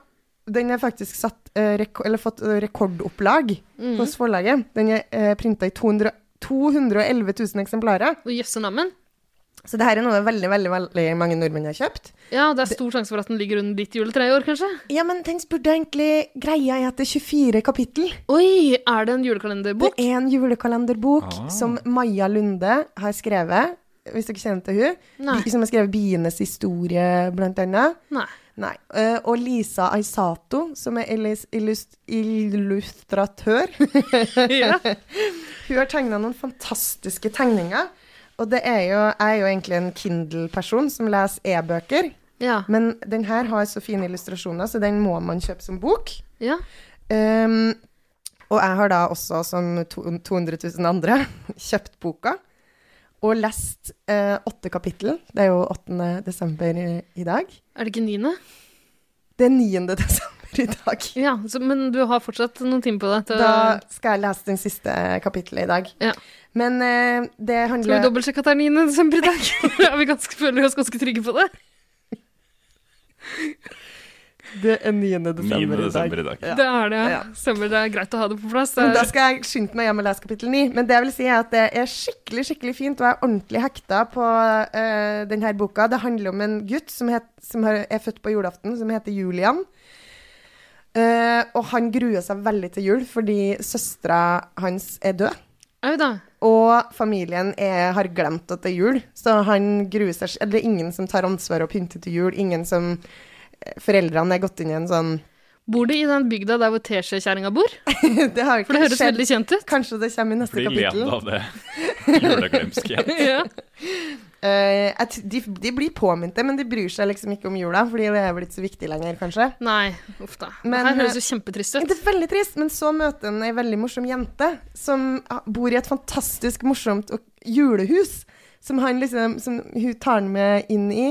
den er faktisk satt, eh, reko eller fått eh, rekordopplag Mm. hos forlaget. Den er eh, printa i 200, 211 000 eksemplarer. Jøsse namen Så det her er noe veldig veldig, veldig mange nordmenn har kjøpt. Ja, det er stor sjanse for at den ligger under ditt juletre i år, kanskje? Ja, men den burde egentlig Greia er at det er 24 kapittel. Oi, er det en julekalenderbok? Det er en julekalenderbok Ah. som Maja Lunde har skrevet, hvis dere kjenner til hun. Nei. Som har skrevet 'Bienes historie', blant annet. Nei. Nei. Eh, og Lisa Aisato, som er illust illustratør. Ja. Hun har tegna noen fantastiske tegninger. Og det er jo, jeg er jo egentlig en Kindle-person som leser e-bøker. Ja. Men den her har så fine illustrasjoner, så den må man kjøpe som bok. ja. Um, og jeg har da også, som 200 000 andre, kjøpt boka. Og lest eh, åtte kapittel. Det er jo 8. desember i, i dag. Er det ikke niende? Det er 9. desember i dag. Ja, så, men du har fortsatt noen timer på deg til Da skal jeg lese den siste kapittelet i dag. Ja. Men eh, det Skal vi handler dobbeltsjekke at det er 9. desember i dag? er vi ganske, føler vi oss ganske trygge på det? Det er 9. 9. desember, desember i dag. Ja. Det er det, Ja. Stemmer. Det er greit å ha det på plass. Men da skal jeg skynde meg hjem og lese kapittel 9. Men det jeg vil si er at det er skikkelig skikkelig fint, og jeg er ordentlig hekta på uh, denne boka. Det handler om en gutt som, het, som er født på julaften, som heter Julian. Uh, og han gruer seg veldig til jul fordi søstera hans er død. Auda. Og familien er, har glemt at det er jul, så han gruer seg Eller det er ingen som tar ansvar og pynter til jul. Ingen som eh, Foreldrene er gått inn i en sånn Bor du i den bygda der hvor teskjekjerringa bor? Det har For det høres skjedd. veldig kjent ut. Kanskje det kommer i neste Blir kapittel. ledd av det juleglemskhet. ja. Eh, jeg t- de, de blir påminte, men de bryr seg liksom ikke om jula, fordi det er blitt så viktig lenger, kanskje. Nei, uff da. Men, det her høres eh, jo kjempetrist ut. Det er veldig trist, men så møter han ei veldig morsom jente som ah, bor i et fantastisk morsomt og- julehus, som, han liksom, som hun tar han med inn i.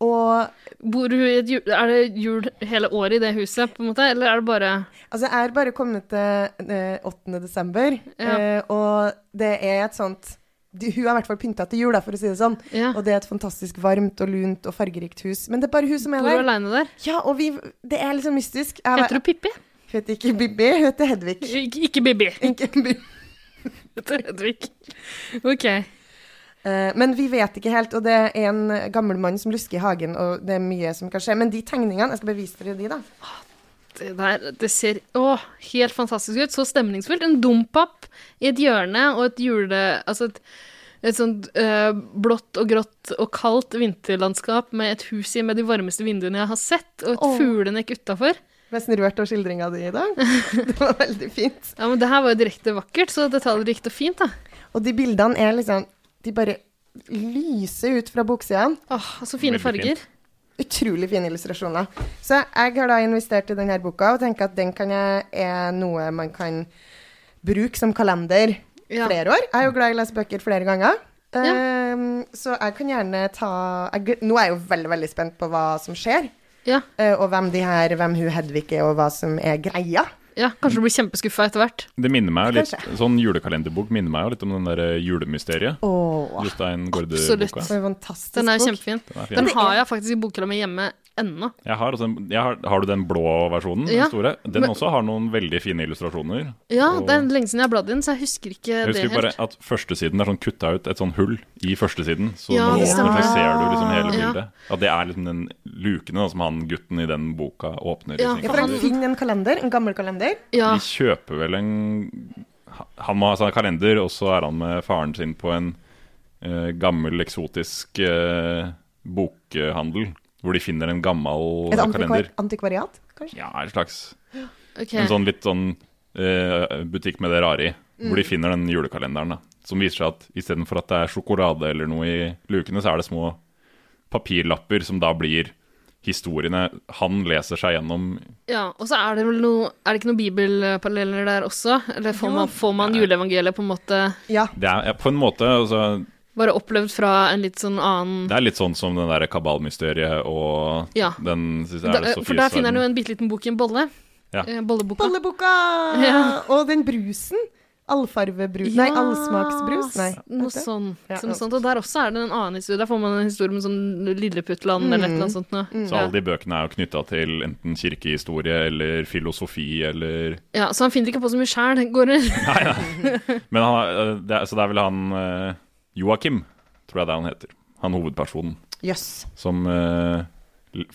Og Bor hun i et jul... Er det jul hele året i det huset, på en måte? Eller er det bare altså, jeg er bare kommet til eh, 8. desember, Ja. eh, og det er et sånt Hun er i hvert fall pynta til jul, for å si det sånn. Ja. Og det er et fantastisk varmt og lunt og fargerikt hus. Men det er bare hun som er Bor du der. aleine der? Ja, og vi, det er liksom mystisk. Jeg, Heter du Pippi? Hun heter ikke Bibi, hun heter Hedvig. Ikke, ikke Bibi. Ikke Bibi. Heter Hedvig. OK. Eh, men vi vet ikke helt, og det er en gammel mann som lusker i hagen, og det er mye som kan skje. Men de tegningene Jeg skal bare vise dere de, da. Det der, det ser å, helt fantastisk ut. Så stemningsfullt. En dompap i et hjørne og et jule... Altså et, et sånt øh, blått og grått og kaldt vinterlandskap med et hus i med de varmeste vinduene jeg har sett, og et Åh. fuglenekk utafor. Nesten rørt av skildringa di i dag. Det var veldig fint. Ja, men det her var jo direkte vakkert, så detaljrikt og fint, da. Og de bildene er liksom De bare lyser ut fra boksidene. Åh, så fine Veldig farger. Utrolig fine illustrasjoner. Så jeg har da investert i denne boka og tenker at den kan jeg, er noe man kan bruke som kalender Ja. flere år. Jeg er jo glad i å lese bøker flere ganger. Ja. Ehm, så jeg kan gjerne ta jeg, Nå er jeg jo veldig veldig spent på hva som skjer, Ja, eh, og hvem de her, hvem hun Hedvig er, og hva som er greia. Ja, kanskje du blir kjempeskuffa etter hvert. Det minner meg jo litt Sånn julekalenderbok minner meg jo litt om den der eh, julemysteriet. Åh, Jostein Absolutt. Gaarde-boka. for en fantastisk Den er jo kjempefin. Den er. Den har jeg faktisk i bokhylla mi hjemme ennå. Har, har, har du den blå versjonen? Ja. Den store? Den Men- også har noen veldig fine illustrasjoner. Ja, Og- det er lenge siden jeg har bladd i den, så jeg husker ikke Jeg husker det bare helt. at førstesiden er sånn kutta ut et sånn hull i førstesiden. Så Ja, når du åpner, så ser du liksom hele Ja. bildet. At det er liksom den lukene da, som han gutten i den boka åpner. Ja, Liksom, Ja, for han finner en kalender, en gammel kalender. Ja, De kjøper vel en Han må ha seg kalender, og så er han med faren sin på en eh, gammel, eksotisk eh, bokhandel. Hvor de finner en gammel Et kalender. Et antikvariat, kanskje? Ja, en slags Okay. En sånn litt sånn uh, butikk med det rare i. Hvor Mm. de finner den julekalenderen. da Som viser seg at istedenfor at det er sjokolade eller noe i lukene, så er det små papirlapper som da blir historiene han leser seg gjennom. Ja, og så er det vel noe Er det ikke noen bibelparalleller der også? Eller får man, får man juleevangeliet på en måte Ja. Det er på en måte altså, bare opplevd fra en litt sånn annen Det er litt sånn som den der kabalmysteriet og Ja. den synes jeg da, For der finner han jo en bitte liten bok i en bolle. Ja. Eh, Bolleboka. Bolleboka! Ja. Og den brusen. Allfarvebrus Nei, allsmaksbrus. Nei. noe sånt. sånn, Ja, noe sånt. Og der også er det en annen historie. Der får man en historie med sånn Lilleputtland eller et eller annet sånt noe. Så alle de bøkene er jo knytta til enten kirkehistorie eller filosofi eller Ja, så han finner ikke på så mye sjæl, går det? Nei, nei. Men han, det er, så det er vel han eh, Joakim, tror jeg det er han heter. Han hovedpersonen. Yes. Som uh,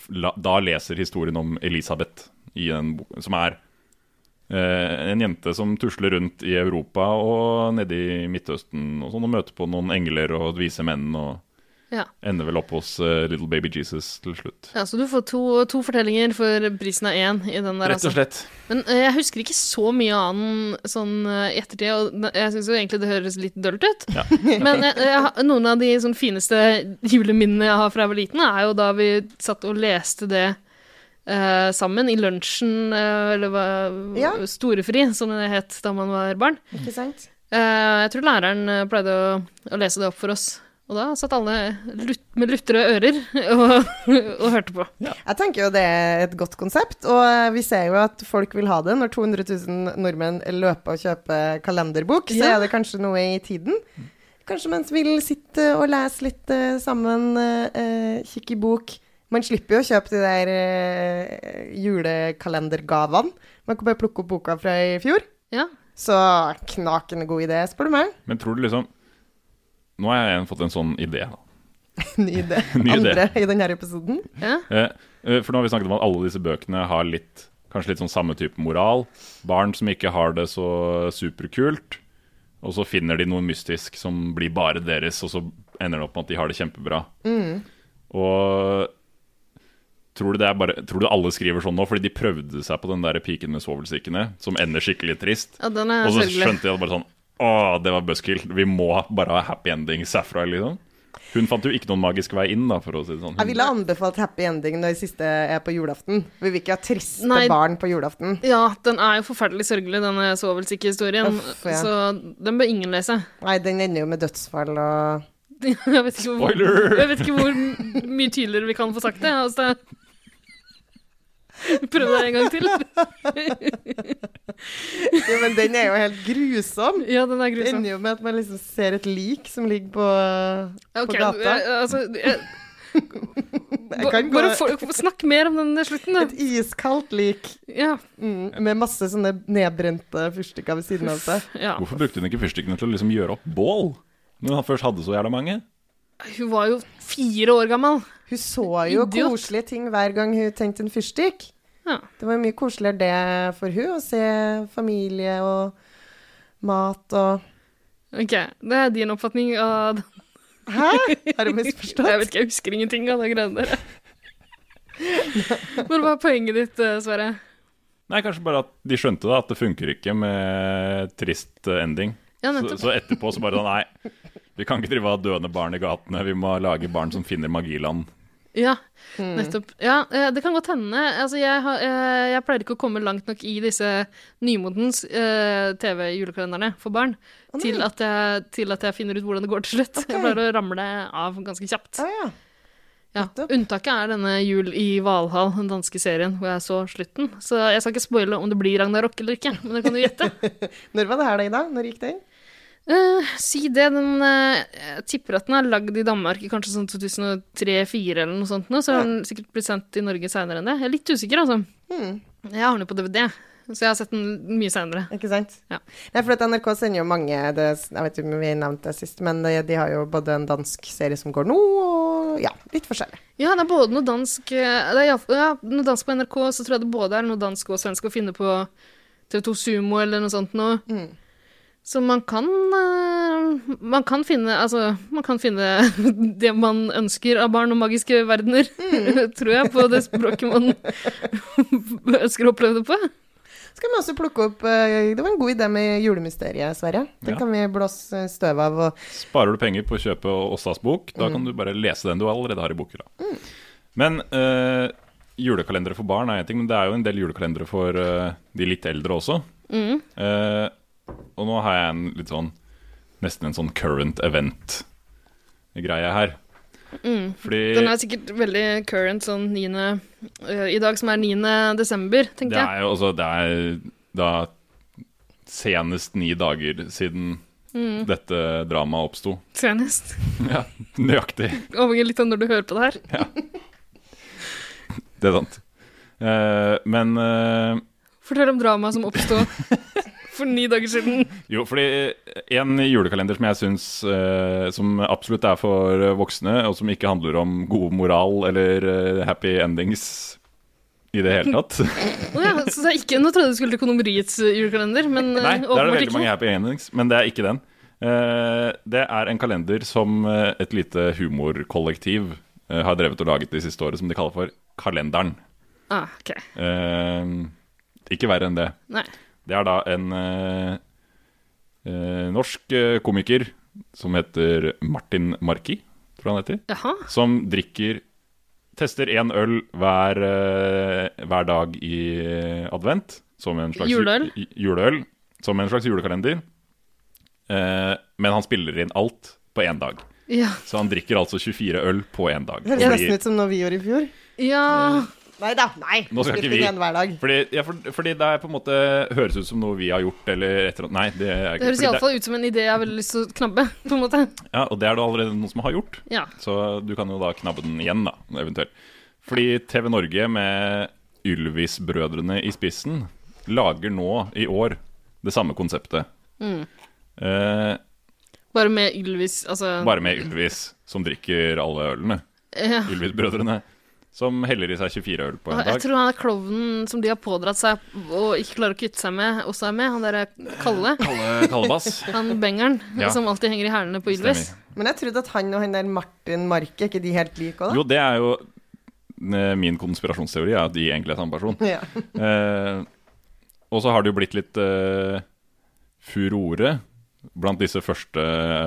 la, da leser historien om Elisabeth i en bok, som er uh, en jente som tusler rundt i Europa og nede i Midtøsten og sånn, og møter på noen engler og vise menn, og Ja. ender vel opp hos uh, Little Baby Jesus til slutt. ja, Så du får to, to fortellinger for prisen av én i den der, Rett og altså. slett. Men uh, jeg husker ikke så mye annen sånn i ettertid, og jeg syns jo egentlig det høres litt dølt ut. Ja. Men jeg, jeg, noen av de sånn fineste juleminnene jeg har fra jeg var liten, er jo da vi satt og leste det Uh, sammen i lunsjen, uh, eller hva Ja. Storefri, som det het da man var barn. Ikke sant? Uh, jeg tror læreren pleide å, å lese det opp for oss. Og da satt alle med lutre ører og, og hørte på. Jeg tenker jo det er et godt konsept, og eh, vi ser jo at folk vil ha det. Når 200 000 nordmenn løper og kjøper kalenderbok, så Ja. er det kanskje noe i tiden. Kanskje man vil sitte og lese litt eh, sammen, eh, kikke i bok. Man slipper jo å kjøpe de der eh, julekalendergavene. Man kan bare plukke opp boka fra i fjor. Ja. Så knakende god idé, spør du meg. Men tror du liksom Nå har jeg fått en sånn idé. da. Ny idé. Ny idé. Andre i denne episoden. ja. Eh, eh, for nå har vi snakket om at alle disse bøkene har litt Kanskje litt sånn samme type moral. Barn som ikke har det så superkult. Og så finner de noe mystisk som blir bare deres, og så ender det opp med at de har det kjempebra. Og tror du, det er bare, tror du alle skriver sånn nå fordi de prøvde seg på den der piken med svovelstikkene, som ender skikkelig trist? ja, Og så skjønte de at bare sånn Å, det var buskill. Vi må bare ha happy ending Safra, liksom. Hun fant jo ikke noen magisk vei inn, da, for å si det sånn. Jeg ville anbefalt happy ending når siste er på julaften. Vi vil ikke ha triste Nei. barn på julaften. Ja, den er jo forferdelig sørgelig, denne sovelsikkehistorien. Ja. Så den bør ingen lese. Nei, den ender jo med dødsfall og Jeg vet hvor, Spoiler! jeg vet ikke hvor mye tydeligere vi kan få sagt det. Altså, Prøv det en gang til. Jo, men den er jo helt grusom. Ja, den er grusom. Det ender jo med at man liksom ser et lik som ligger på, okay, på gata. altså jeg, gå Bare få- snakk mer om den slutten, da. et iskaldt lik Ja. mm, med masse sånne nedbrente fyrstikker ved siden av seg. ja. Hvorfor brukte hun ikke fyrstikkene til å liksom gjøre opp bål? Når han først hadde så jævla mange? Hun var jo fire år gammel. Hun så jo Idiot. koselige ting hver gang hun tenkte en fyrstikk. Ja. Det var mye koseligere det for hun å se familie og mat og Ok, det er din oppfatning av den. Hæ? Har jeg Jeg vet ikke, jeg husker ingenting av de greiene der. Men hva er poenget ditt, eh, Sverre? Nei, kanskje bare at de skjønte da, at det funker ikke med trist eh, ending. Ja, Så, nettopp. så etterpå så bare sånn Nei, vi kan ikke drive av døende barn i gatene. Vi må lage barn som finner magiland. Ja, Mm. nettopp. Ja, eh, det kan godt hende. Altså, jeg, har, eh, jeg pleier ikke å komme langt nok i disse nymodens eh, TV-julekalenderne for barn oh, til, at jeg, til at jeg finner ut hvordan det går til slutt. Okay. Jeg pleier å ramle av ganske kjapt. Ah, ja. Ja. Unntaket er denne Jul i Valhall, den danske serien, hvor jeg så slutten. Så jeg skal ikke spoile om det blir Ragnarok eller ikke, men det kan du gjette. Når var det her da, Ida? Når gikk den? Eh, si det. Den, uh, jeg tipper at den er lagd i Danmark i kanskje sånn 2003-2004 eller noe sånt. Nå, så har den sikkert blitt sendt i Norge seinere enn det. Jeg er litt usikker, altså. Hmm. Jeg har den jo på DVD, så jeg har sett den mye seinere. Ikke sant? Ja. Nei, for NRK sender jo mange det, Jeg vet ikke om vi nevnte det sist, men de, de har jo både en dansk serie som går nå, og ja, litt forskjellig. Ja, det er både noe dansk eh, det er, ja, noe dansk på NRK, så tror jeg det både er noe dansk og svensk å finne på TV2 Sumo eller noe sånt noe. Mm. Så man kan eh, Man kan finne Altså, man kan finne det man ønsker av barn og magiske verdener, tror jeg, på det språket man ønsker å oppleve det på. Skal vi også plukke opp eh, Det var en god idé med julemysteriet, Sverre. Den Ja. kan vi blåse støv av og Sparer du penger på å kjøpe Åstas bok, da Mm. kan du bare lese den du allerede har i bokhylla. Men uh, julekalendere for barn er én ting, men det er jo en del julekalendere for uh, de litt eldre også. Mm. Eh, og nå har jeg en litt sånn Nesten en sånn current event-greie her. Mm. Fordi Den er sikkert veldig current sånn 9. Uh, I dag som er 9. desember, tenker jeg. Det er jo altså Det er da senest ni dager siden Mm. dette dramaet oppsto. Senest. Ja, nøyaktig. Avhenger litt av når du hører på det her. Det er sant. Uh, men uh, Fortell om dramaet som oppsto for ni dager siden. Jo, fordi en julekalender som jeg syns eh, Som absolutt er for voksne, og som ikke handler om god moral eller eh, happy endings i det hele tatt. oh, ja, så det er ikke, Nå trodde jeg du skulle til Kondomeriets øh, julekalender, men Nei, der er det veldig mange happy endings, men det er ikke den. Eh, det er en kalender som eh, et lite humorkollektiv eh, har drevet og laget det siste året, som de kaller for Kalenderen. Ah, ok. Eh, ikke verre enn det. Nei. Det er da en eh, eh, norsk eh, komiker som heter Martin Marki, tror jeg han heter, Jaha. som drikker Tester én øl hver, eh, hver dag i advent. Som en slags Juleøl? juleøl. Som en slags julekalender. Eh, men han spiller inn alt på én dag. Ja. Så han drikker altså 24 øl på én dag. Det høres nesten ut som noe vi gjorde i fjor. ja. Nei da, nei. Nå skal ikke vi- hver dag. Fordi, ja, for, fordi det er på en måte høres ut som noe vi har gjort, eller et eller annet Nei, det er ikke Det høres iallfall ut som en idé jeg har veldig lyst til å knabbe. på en måte. Ja, og det er det allerede noen som har gjort. Ja. Så du kan jo da knabbe den igjen, da, eventuelt. Fordi TV Norge med Ylvis-brødrene i spissen lager nå i år det samme konseptet. Mm. Eh, Bare med Ylvis, altså bare med Ylvis, som drikker alle ølene. ja. Ylvis-brødrene. Som heller i seg 24 øl på en Jeg dag. tror han er klovnen som de har pådratt seg og ikke klarer å kvitte seg med, også er med. Han derre Kalle. Kalle Kallebass. Han bengeren Ja. som alltid henger i hælene på Ylvis. Men jeg trodde at han og han der Martin Marke, er ikke de helt like òg, da? Jo, det er jo eh, Min konspirasjonsteori er at de egentlig er samme person. Ja. Eh, og så har det jo blitt litt eh, furore blant disse første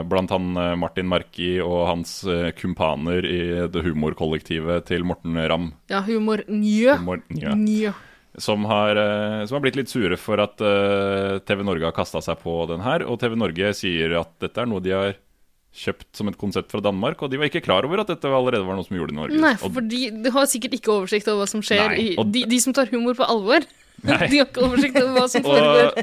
Blant han eh, Martin Marki og hans eh, kumpaner i det humorkollektivet til Morten Ramm. Ja, humor njø. Humor, Njø. som, har, eh, som har blitt litt sure for at TV Norge har kasta seg på den her. Og TV Norge sier at dette er noe de har kjøpt som et konsept fra Danmark. Og de var ikke klar over at dette allerede var noe som gjorde det i Norge. Nei, for de, de har sikkert ikke oversikt over hva som skjer Nei, i de, de som tar humor på alvor. Nei. De har ikke oversikt over hva som foregår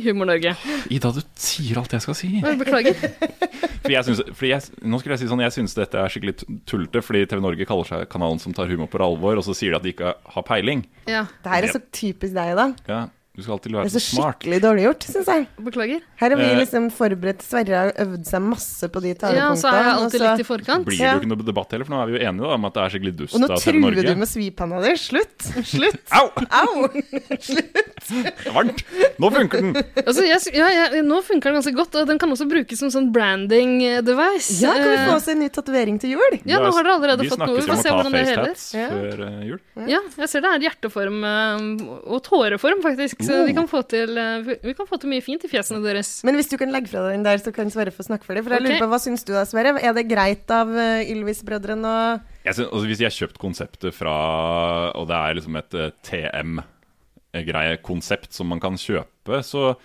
i Humor-Norge. Ida, du sier alt jeg skal si. Beklager. Fordi jeg synes, fordi jeg, nå skulle jeg si sånn, jeg syns dette er skikkelig tullete, fordi TV Norge kaller seg kanalen som tar humor på alvor, og så sier de at de ikke har peiling. Ja, Det her er så typisk deg, da. Ja, Du skal alltid være så smart. Det er så skikkelig dårlig gjort, syns jeg. beklager. Her har vi Eh. liksom forberedt Sverre har øvd seg masse på de talepunktene. Ja, så er jeg alltid så- litt i forkant. Blir det jo ikke noe debatt heller, for nå er vi jo enige da, om at det er skikkelig dust Og nå truer du med svipanna di. Slutt! Slutt! Au! Au! Det er varmt! Nå funker den! Altså, jeg, ja, jeg, nå funker den ganske godt, og den kan også brukes som sånn branding eh, device. Ja, kan vi få Eh, oss en ny tatovering til jul? Ja, nå har dere allerede vi fått noe. Vi snakkes om se å ta facetats før jul. Ja, jeg ser det er hjerteform og tåreform, faktisk. Så vi kan få til, eh, vi- kan få til mye fint i fjesene deres. Men hvis du kan legge fra deg den der, så kan Sverre få snakke for deg. For jeg okay. lurer på, Hva syns du da, Sverre? Er det greit av uh, Ylvis-brødrene å altså, hvis de har kjøpt konseptet fra Og det er liksom et eh, TM-greie-konsept som man kan kjøpe, så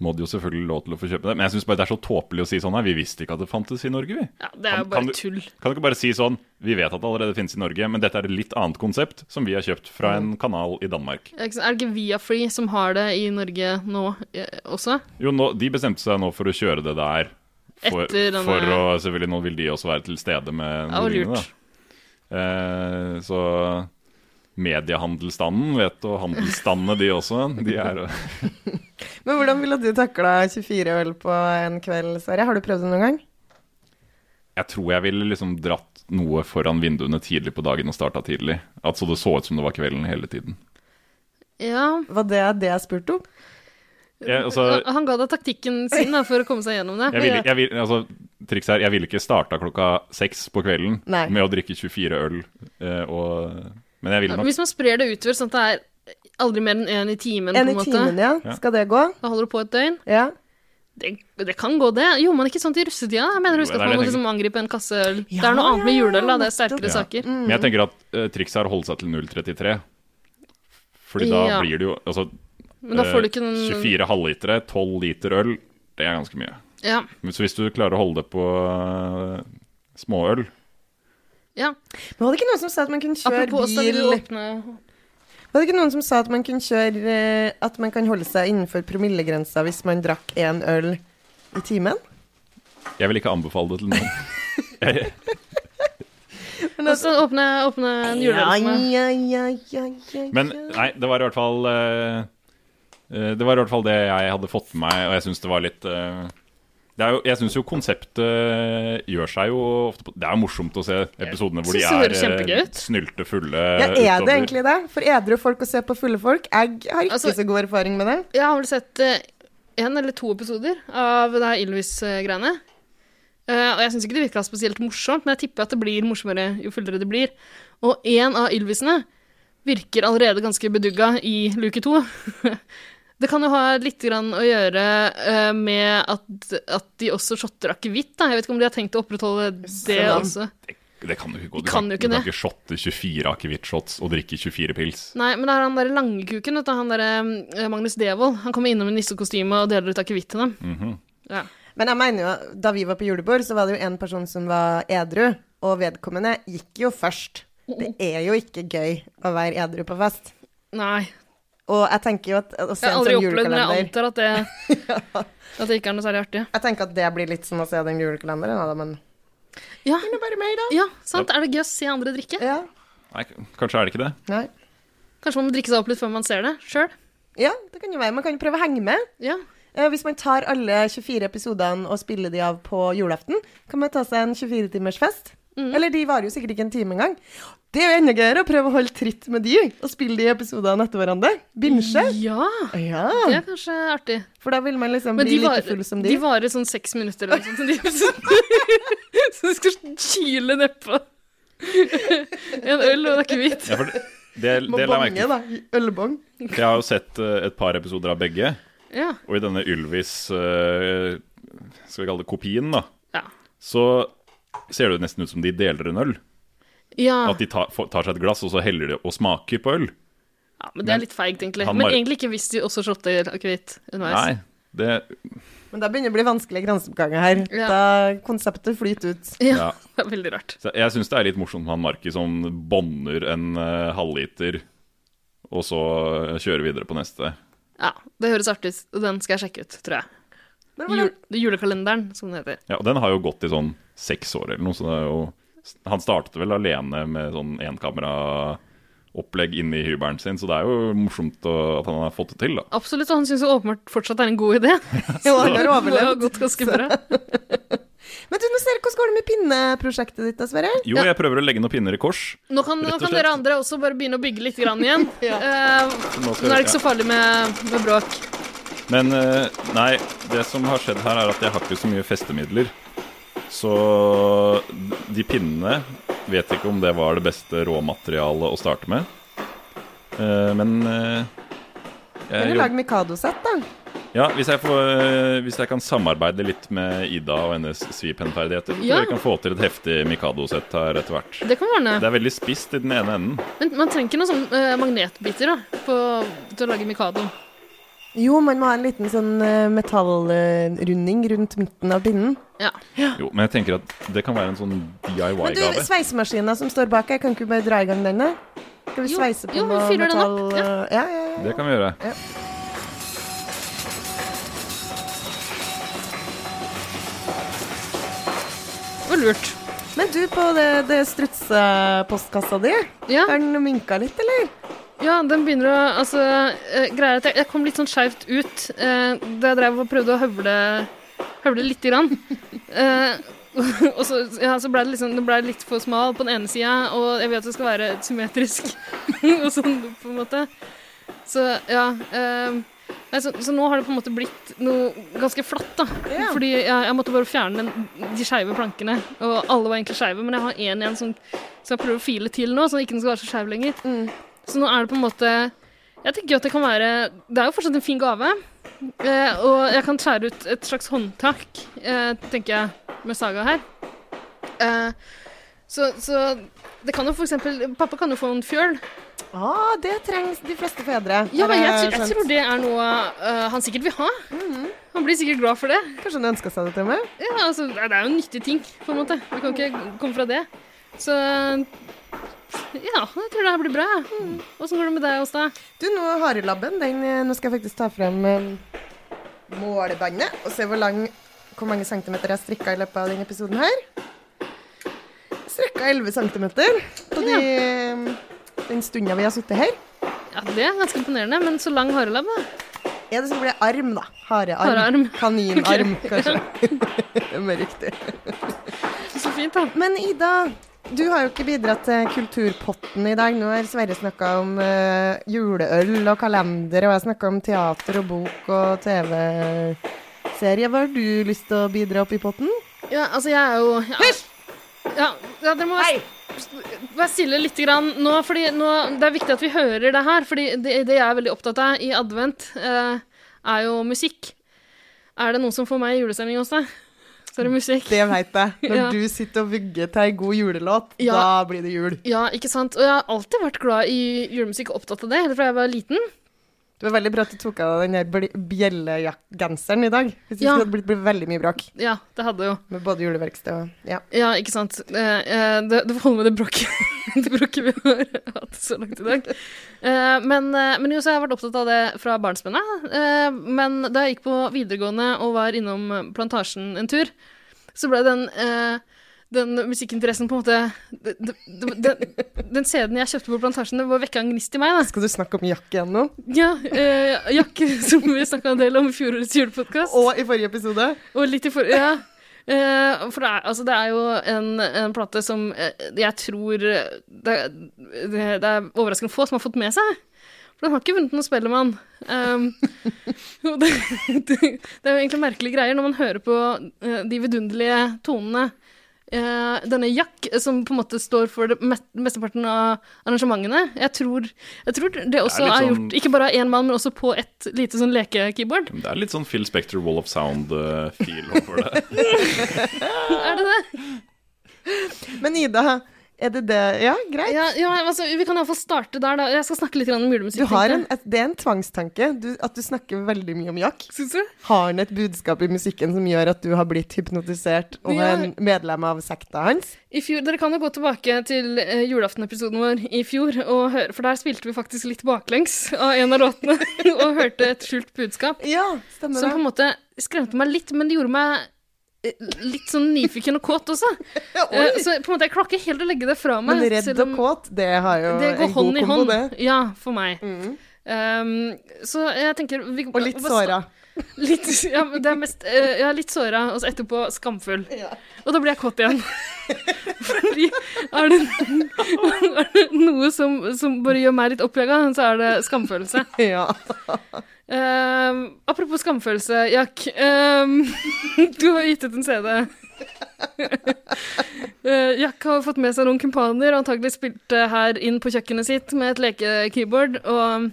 må de jo selvfølgelig lov til å få kjøpe det. Men jeg syns bare det er så tåpelig å si sånn her. Vi visste ikke at det fantes i Norge, vi. Ja, Det er jo Kan- kan bare du- tull. Kan du ikke bare si sånn Vi vet at det allerede finnes i Norge, men dette er et litt annet konsept som vi har kjøpt fra en kanal i Danmark. Er det ikke- Viafree som har det i Norge nå eh, også? Jo, nå, de bestemte seg nå for å kjøre det der. For, denne- for å Selvfølgelig, nå vil de også være til stede med nordlendingene, da. Eh, så mediehandelsstanden vet og handelsstandene de også. De er Men hvordan ville du takla 24 øl på en kveld, Sverre? Har du prøvd det noen gang? Jeg tror jeg ville liksom dratt noe foran vinduene tidlig på dagen og starta tidlig. At så det så ut som det var kvelden hele tiden. Ja, Var det det jeg spurte om? Jeg, altså, Han ga deg taktikken sin da, for å komme seg gjennom det. jeg ville, jeg vil, altså, triks her, jeg ville ikke starta klokka seks på kvelden Nei. med å drikke 24 øl. Eh, og, men jeg vil nok Hvis man sprer det utover sånn at det er aldri mer enn én i timen, En på i en måte. timen, ja. Ja. Skal det gå? Da holder du på et døgn. Ja. Det, det kan gå, det. Gjorde man ikke sånt i russetida? Jeg mener, husk at man må liksom angripe en kasse øl. Ja, det er noe annet med juleøl, da. Det er sterkere Ja. saker. Men jeg tenker at uh, trikset er å holde seg til 0,33. Fordi da Ja. blir det jo altså, Men da får du ikke den 24 halvlitere, 12 liter øl, det er ganske mye. Ja. Så hvis du klarer å holde det på uh, småøl ja. Men var det ikke noen som sa at man kunne kjøre Apropos bil åpne Var det ikke noen som sa at man kunne kjøre eh, At man kan holde seg innenfor promillegrensa hvis man drakk én øl i timen? Jeg vil ikke anbefale det til noen. Men Og åpne, åpne en juleøl for meg. ja, ja, ja, ja, men nei, det var i hvert fall uh, Det var i hvert fall det jeg hadde fått med meg, og jeg syns det var litt uh, jo, jeg syns jo konseptet gjør seg jo ofte på Det er jo morsomt å se episodene hvor de er snylte, fulle. Ja, er det egentlig det? For edru folk å se på fulle folk? Jeg har ikke Altså- så god erfaring med det. Jeg har vel sett én eller to episoder av det her Ylvis-greiene. Eh, og jeg syns ikke det virka spesielt morsomt, men jeg tipper at det blir morsommere jo fullere det blir. Og en av Ylvisene virker allerede ganske bedugga i luke to. det kan jo ha litt grann å gjøre eh, med at, at de også shotter akevitt. Jeg vet ikke om de har tenkt å opprettholde det også. Det kan jo ikke gå. Du kan kan, ikke du kan ikke shotte 24 akevittshots og drikke 24 pils. Nei, men det er han derre langekuken, vet du, han derre eh, Magnus Devold. Han kommer innom i nissekostyme og deler ut akevitt til dem. Mhm. Ja. Men jeg mener jo, da vi var på julebord, så var det jo en person som var edru, og vedkommende gikk jo først. Det er jo ikke gøy å være edru på fest. Nei. Og jeg tenker jo at å se Jeg har en aldri sånn opplevd, men jeg antar at det, at det ikke er noe særlig artig. Jeg tenker at det blir litt som å se den julekalenderen, da, men Ja, det er bare meg, da. ja sant. Er det gøy å se andre drikke? Ja. Nei, kanskje er det ikke det. Nei. Kanskje man må drikke seg opp litt før man ser det sjøl? Ja, det kan jo være. Man kan jo prøve å henge med. Ja. Eh, Hvis man tar alle 24 episodene og spiller de av på julaften, kan man ta seg en 24-timers fest. Mm. Eller de varer jo sikkert ikke en time engang. Det er jo enda gøyere å prøve å holde tritt med de, og spille de episodene etter hverandre. Binge. ja. Ja, Det er kanskje artig. for da vil man liksom bli var, like full som de de. varer sånn seks minutter eller noe sånt. Så du skal kyle nedpå en øl og en akevitt. Ja, for det, det, det la jeg bonge, merke da. Ølbong. Jeg har jo sett eh, et par episoder av begge, Ja. og i denne Ylvis eh, Skal vi kalle det kopien, da, Ja. så ser det nesten ut som de deler en øl. Ja. At de tar, tar seg et glass, og så heller de og smaker på øl. ja men det er litt feigt, egentlig. Men egentlig ikke hvis de også shotter akevitt underveis. Nei, det Men da begynner det å bli vanskelig grenseoppganger her. Ja. Da konseptet flyter ut. Ja, Ja. det er veldig rart. Så jeg syns det er litt morsomt med han Marki som bånder en uh, halvliter, og så kjører videre på neste. Ja, Det høres artig ut, og den skal jeg sjekke ut, tror jeg. Jul, julekalenderen, som den heter. Ja, og Den har jo gått i sånn seks år eller noe, så det er jo Han startet vel alene med sånn enkameraopplegg inne i hybelen sin, så det er jo morsomt å, at han har fått det til, da. Absolutt, og han syns åpenbart fortsatt det er en god idé. jo, han har overlevd. gått ganske bra. Men du, nå ser hvordan går det med pinneprosjektet ditt, da, Sverre? Jo, jeg prøver å legge noen pinner i kors. Nå kan, nå kan dere andre også bare begynne å bygge litt grann igjen. Ja. uh, Nå nå er det ikke så farlig med, med bråk. Men uh, nei, det som har skjedd her, er at jeg har ikke så mye festemidler. Så de pinnene vet ikke om det var det beste råmaterialet å starte med. Uh, men Kan jeg du lage Mikado-sett, da? Ja, hvis jeg, får, uh, hvis jeg kan samarbeide litt med Ida og hennes svipennferdigheter, så tror Ja. jeg vi kan få til et heftig Mikado-sett her etter hvert. Det kan være Det er veldig spisst i den ene enden. Men man trenger ikke noen sånn eh, magnetbiter da, på, til å lage mikado. Jo, man må ha en liten sånn eh, metallrunding rundt midten av pinnen. Ja. Jo, men jeg tenker at det kan være en sånn DIY-gave. Men du, sveisemaskina som står bak her, kan ikke vi bare dra i gang denne? Skal vi Jo, sveise på jo, vi noe den metall? opp, ja. eh, ja, ja, ja. Det kan vi gjøre. Det var lurt. Men du, på det, det strutsepostkassa di, Ja, har den minka litt, eller? Ja den begynner å Altså, uh, greia er at jeg, jeg kom litt sånn skeivt ut uh, da jeg drev og prøvde å høvle, høvle lite grann. Uh, og så, ja, så ble det liksom, det ble litt for smal på den ene sida, og jeg vil at det skal være symmetrisk. og sånn, på en måte. Så ja. eh, så, så nå har det på en måte blitt noe ganske flatt, da. Yeah. Fordi jeg, jeg måtte bare fjerne den, de skeive plankene. Og alle var egentlig skeive, men jeg har én igjen som, som jeg prøver å file til nå, så ikke den skal være så skeiv lenger. Mm. Så nå er det på en måte Jeg tenker jo at det kan være Det er jo fortsatt en fin gave. Eh, og jeg kan skjære ut et slags håndtak, eh, tenker jeg, med Saga her. Eh, så, så det kan jo for eksempel Pappa kan jo få en fjøl. Ah, det trengs de fleste fedre. Ja, men jeg, jeg tror- det er noe uh, han sikkert vil ha. Mhm. Han blir sikkert glad for det. Kanskje han ønska seg det til meg? Ja, altså, det er jo en nyttig ting, på en måte. Vi kan ikke komme fra det. Så ja, jeg tror det her blir bra. Åssen går det med deg, Åsta? Du, nå harelabben, den eh, Nå skal jeg faktisk ta frem eh, målebåndet og se hvor lang hvor mange centimeter jeg strikka i løpet av denne episoden her. Strikka 11 centimeter på de, eh, den stunda vi har sittet her. Ja, Det er ganske imponerende, men så lang harelabb, da. Ja, det skal bli arm, da? Harearm. Harearm. Kaninarm, kanskje Det er riktig. Så fint, da. Men Ida, du har jo ikke bidratt til Kulturpotten i dag. Nå har Sverre snakka om uh, juleøl og kalender, og jeg snakka om teater og bok og TV-serie. Hva har du lyst til å bidra opp i potten? Ja, altså, jeg er jo ja, ja, ja, dere må være, stille litt grann nå, fordi nå, det er viktig at vi hører det her. Fordi det, det jeg er veldig opptatt av i advent, eh, er jo musikk. Er det noen som får meg i julestemning hos deg? Så er det musikk. Det veit jeg. Når Ja. du sitter og vugger til ei god julelåt, Ja. da blir det jul. Ja, ikke sant? Og jeg har alltid vært glad i julemusikk og opptatt av det, helt fra jeg var liten. Det var veldig bra at du tok av deg den bjellegenseren i dag. Hvis ikke Ja. hadde blitt, blitt veldig mye bråk Ja, det hadde jo. med både juleverksted og Ja. Ja, ikke sant. Eh, eh, det, det får holde med det bråket det bråket vi har hatt så langt i dag. Eh, men, eh, men jo, så har jeg vært opptatt av det fra barnsben. Eh, men da jeg gikk på videregående og var innom Plantasjen en tur, så ble den eh, den musikkinteressen på en måte det- Den, den CD-en jeg kjøpte på Plantasjen, det var vekka en gnist i meg. da. Skal du snakke om Jack igjen nå? Ja, eh, Jack, som vi snakka en del om i fjorårets julepodkast. Og i forrige episode. Og litt i for... Ja. Eh, for det er, altså, det er jo en, en plate som eh, jeg tror det, det, det er overraskende få som har fått med seg. For den har ikke vunnet noen Spellemann. Um, det, det, det er jo egentlig merkelige greier når man hører på eh, de vidunderlige tonene. Eh, denne Jack, som på en måte står for det mest, mesteparten av arrangementene. Jeg tror, jeg tror det også er, litt sånn- gjort ikke bare av én mann, men også på et lite sånn lekekeyboard. Det er litt sånn Phil Spector Wall of Sound-feel over det. Er det det? Men Ida, er det det Ja, greit. Ja, ja altså, vi kan iallfall starte der, da. Jeg skal snakke litt om julemusikk. Du har en, et, det er en tvangstanke du, at du snakker veldig mye om Jack. Syns du? Har han et budskap i musikken som gjør at du har blitt hypnotisert og er en medlem av sekta hans? I fjor, Dere kan jo gå tilbake til uh, julaftenepisoden vår i fjor, og høre, for der spilte vi faktisk litt baklengs av en av låtene og hørte et skjult budskap. Ja, stemmer Som på en måte skremte meg litt, men det gjorde meg litt sånn nyfiken og kåt også. Eh. Så på en måte, jeg klarer ikke helt å legge det fra meg. Men redd og kåt, det har jo Det går en hånd god i kombo, hånd. det. Ja, for meg. Mm. Um, så jeg tenker vi, Og litt såra. Litt, ja, det er mest uh, Ja, litt såra, og så etterpå skamfull. Ja. Og da blir jeg kåt igjen. Fordi er det, er det noe som, som bare gjør meg litt oppjaga, så er det skamfølelse. Ja. Um, apropos skamfølelse, Jack. Um, du har gitt ut en CD. uh, Jack har fått med seg noen kumpaner og antagelig spilt det her inn på kjøkkenet sitt med et lekekeyboard. Og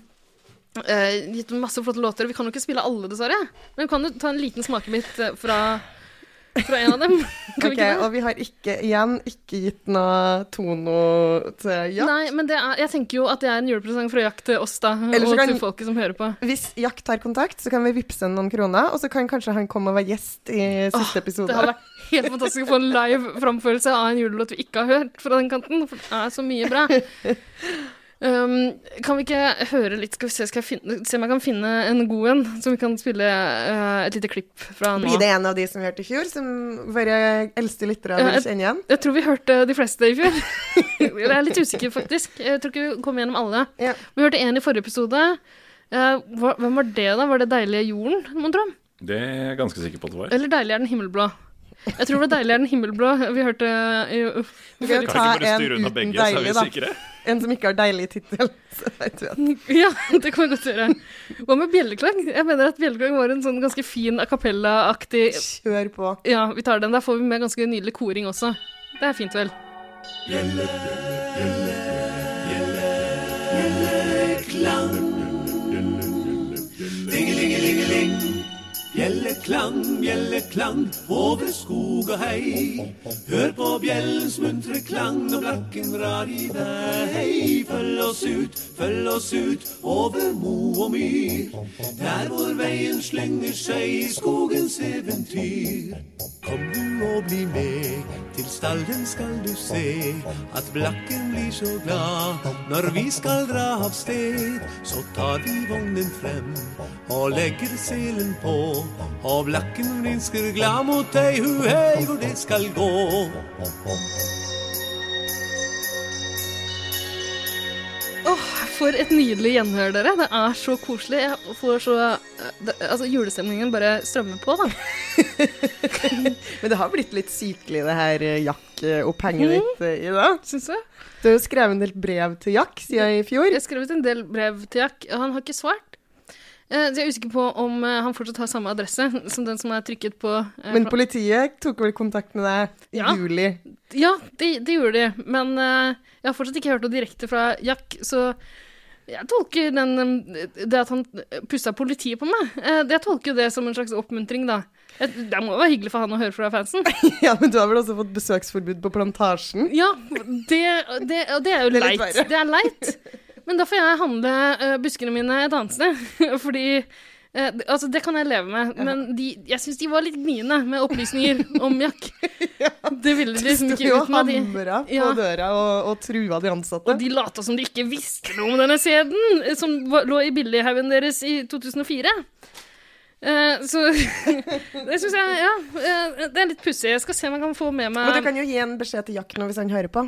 eh, gitt masse flotte låter. Vi kan jo ikke spille alle, dessverre. Men vi kan jo ta en liten smakebit eh, fra, fra en av dem. Kan vi Ok, ikke det? og vi har ikke, igjen ikke gitt noe tono til Jack. Nei, men det er, jeg tenker jo at det er en julepresang fra Jack til oss, da. Eller Og kan- til folket som hører på. Hvis Jack tar kontakt, så kan vi vippse noen kroner, og så kan kanskje han komme og være gjest i siste episode. Det hadde vært helt fantastisk å få en live framførelse av en julelåt vi ikke har hørt fra den kanten. For det er så mye bra. Um, kan vi ikke høre litt Skal vi se, skal jeg finne, se om jeg kan finne en god en, som vi kan spille uh, et lite klipp fra nå. Blir det en av de som vi hørte i fjor, som våre eldste lyttere vil kjenne igjen? Jeg tror vi hørte de fleste i fjor. jeg er litt usikker, faktisk. Jeg tror ikke vi kom gjennom alle. Ja. Vi hørte en i forrige episode. Uh, hva, hvem var det, da? Var det Deilige jorden, mon tro? Det er jeg ganske sikker på at det var. Eller Deilig er den himmelblå? Jeg tror det var deiligere er den himmelblå vi hørte i Vi kan jo vi ta ikke bare en styre unna uten begge, så er vi deilig, da. En som ikke har deilig tittel. Ja, det kan vi godt gjøre. Hva med bjelleklang? Jeg mener at bjelleklang var en sånn ganske fin a cappella-aktig Kjør på. Ja, vi tar den. Der får vi med ganske nydelig koring også. Det er fint, vel? Bjelleklang Dingelingelingeling, bjelleklang, bjelleklang over skog og hei. Hør på bjellens muntre klang når blakken drar i vei. Følg oss ut, følg oss ut over mo og myr. Der hvor veien slynger seg i skogens eventyr. Kom du og bli med, til stallen skal du se at blakken blir så glad når vi skal dra av sted. Så tar vi vognen frem og legger selen på, og blakken vrinsker glad mot deg, hu hei, hvor det skal gå. Åh, for et nydelig gjenhør, dere. Det er så koselig. Jeg får så det, Altså, julestemningen bare strømmer på, da. Men det har blitt litt sykelig, det her jakkopphenget mm. ditt Ida. i dag. Syns du? Du har jo skrevet en del brev til Jack siden i fjor. Jeg har skrevet en del brev til Jack, og han har ikke svart. Eh, Så jeg er usikker på om eh, han fortsatt har samme adresse som den som er trykket på eh, Men politiet tok vel kontakt med deg i Ja. juli. Ja, det, de gjorde de. Men eh, jeg har fortsatt ikke hørt noe direkte fra Jack, så jeg tolker den, eh, det at han pussa politiet på meg, eh, jeg tolker det som en slags oppmuntring, da. Det må jo være hyggelig for han å høre fra fansen. ja, men du har vel også fått besøksforbud på Plantasjen? Ja, det, det, og det er jo leit. Det er leit. Men da får jeg handle uh, buskene mine et annet sted. Fordi uh, Altså, det kan jeg leve med, men de, jeg syns de var litt gniende med opplysninger om Jack. Det ville de liksom sto ikke jo ut og med. De, hamra på Ja. døra og, og trua de ansatte. og de lata som de ikke visste noe om denne sæden eh, som var- lå i billighaugen deres i 2004. Uh, så det syns jeg Ja, det er litt pussig. Jeg skal se om jeg kan få med meg Men du kan jo gi en beskjed til Jack nå hvis han hører på.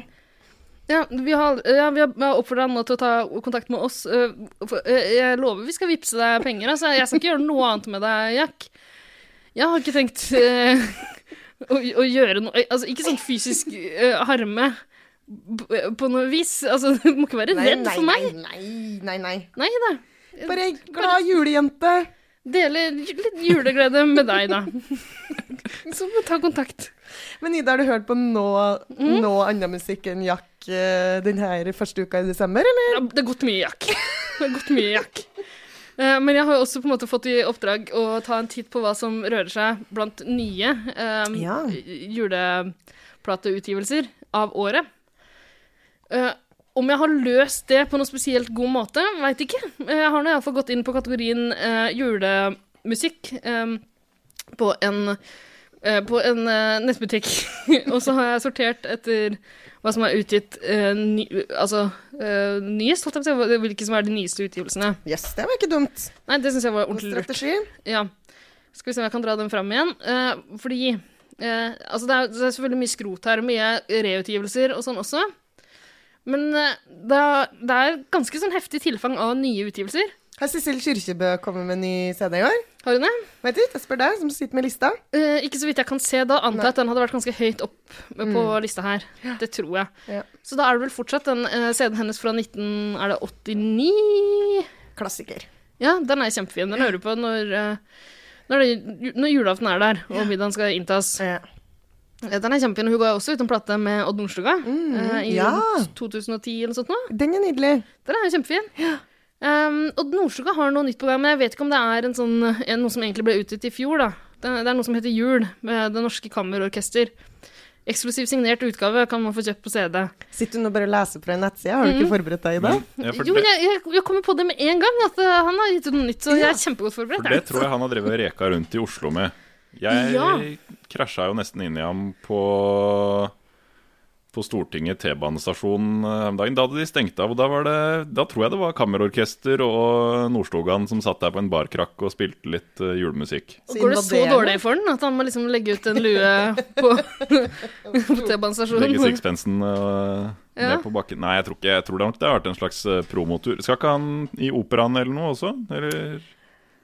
Ja, vi har, ja, vi har, oppfordret han til å ta kontakt med oss. for, øh, jeg lover vi skal vippse deg penger. Altså. Jeg skal ikke gjøre noe annet med deg, Jack. Jeg har ikke tenkt uh, å, å gjøre noe Altså, ikke sånn fysisk uh, harme på noe vis. Altså, du må ikke være redd nei, for meg. nei, nei, nei. Nei da. Bare ei glad julejente. Dele litt juleglede med deg, da. Så ta kontakt. Men Ida, har du hørt på noe, Mm. noe annen musikk enn Jack denne den her første uka i desember, eller? Ja, det har gått mye Jack. Det har gått mye Jack. Eh, Men jeg har også på en måte fått i oppdrag å ta en titt på hva som rører seg blant nye um, Ja. juleplateutgivelser av året. Uh, om jeg har løst det på noen spesielt god måte, veit ikke. Eh, Jeg har nå iallfall gått inn på kategorien uh, julemusikk um, på en, eh, på en eh, nettbutikk. og så har jeg sortert etter hva som er utgitt uh, ny, altså, uh, nyest, holdt jeg på å si, hvilke som er de nyeste utgivelsene. Yes, det var ikke dumt. Nei, det syns jeg var ordentlig lurt. Ja. Skal vi se om jeg kan dra den fram igjen. Uh, fordi eh, altså det, er, det er selvfølgelig mye skrot her, mye reutgivelser og sånn også. Men eh, det, er, det er ganske sånn heftig tilfang av nye utgivelser. Har Sissel Kyrkjebø kommet med ny CD i år? Har hun det? Vet du, jeg spør deg, som sitter med lista. Eh, ikke så vidt jeg kan se. Da antar jeg at den hadde vært ganske høyt opp på Mm. lista her. Det tror jeg. Ja. Så da er det vel fortsatt den eh, CD-en hennes fra 19... Er det 89? Klassiker. Ja, den er kjempefin. Den hører du på når, eh, når, det, når julaften er der, og middagen skal inntas. Ja. Eh, Den er kjempefin. Hun ga også ut en plate med Odd Nordstoga eh, i ja. 2010 eller noe sånt. Nå. Den er nydelig. Den er kjempefin. kjempefin. Um, og Nordstoga har noe nytt på gang, men jeg vet ikke om det er en sånn, en, noe som egentlig ble utgitt i fjor. da. Det, det er noe som heter Jul, med Det Norske Kammerorkester. Eksklusiv signert utgave kan man få kjøpt på CD. Sitter du nå bare og leser fra en nettside? Har du ikke forberedt deg i dag? Ja, for Jo, men jeg, jeg, jeg kommer på det med en gang, at uh, han har gitt ut noe nytt. Så jeg er kjempegodt forberedt. for det tror jeg han har drevet og reka rundt i Oslo med. Jeg Ja. krasja jo nesten inn i ham på på Stortinget T-banestasjon eh, om dagen. Da hadde de stengt av, og da, var det, da tror jeg det var kammerorkester og Nordstogan som satt der på en barkrakk og spilte litt eh, julemusikk. Og Går det så dårlig for den at han må liksom legge ut en lue på, på T-banestasjonen? Legge sixpensen eh, Ja. ned på bakken. Nei, jeg tror ikke jeg tror det har vært en slags promotur. Skal ikke han i operaen eller noe også? Eller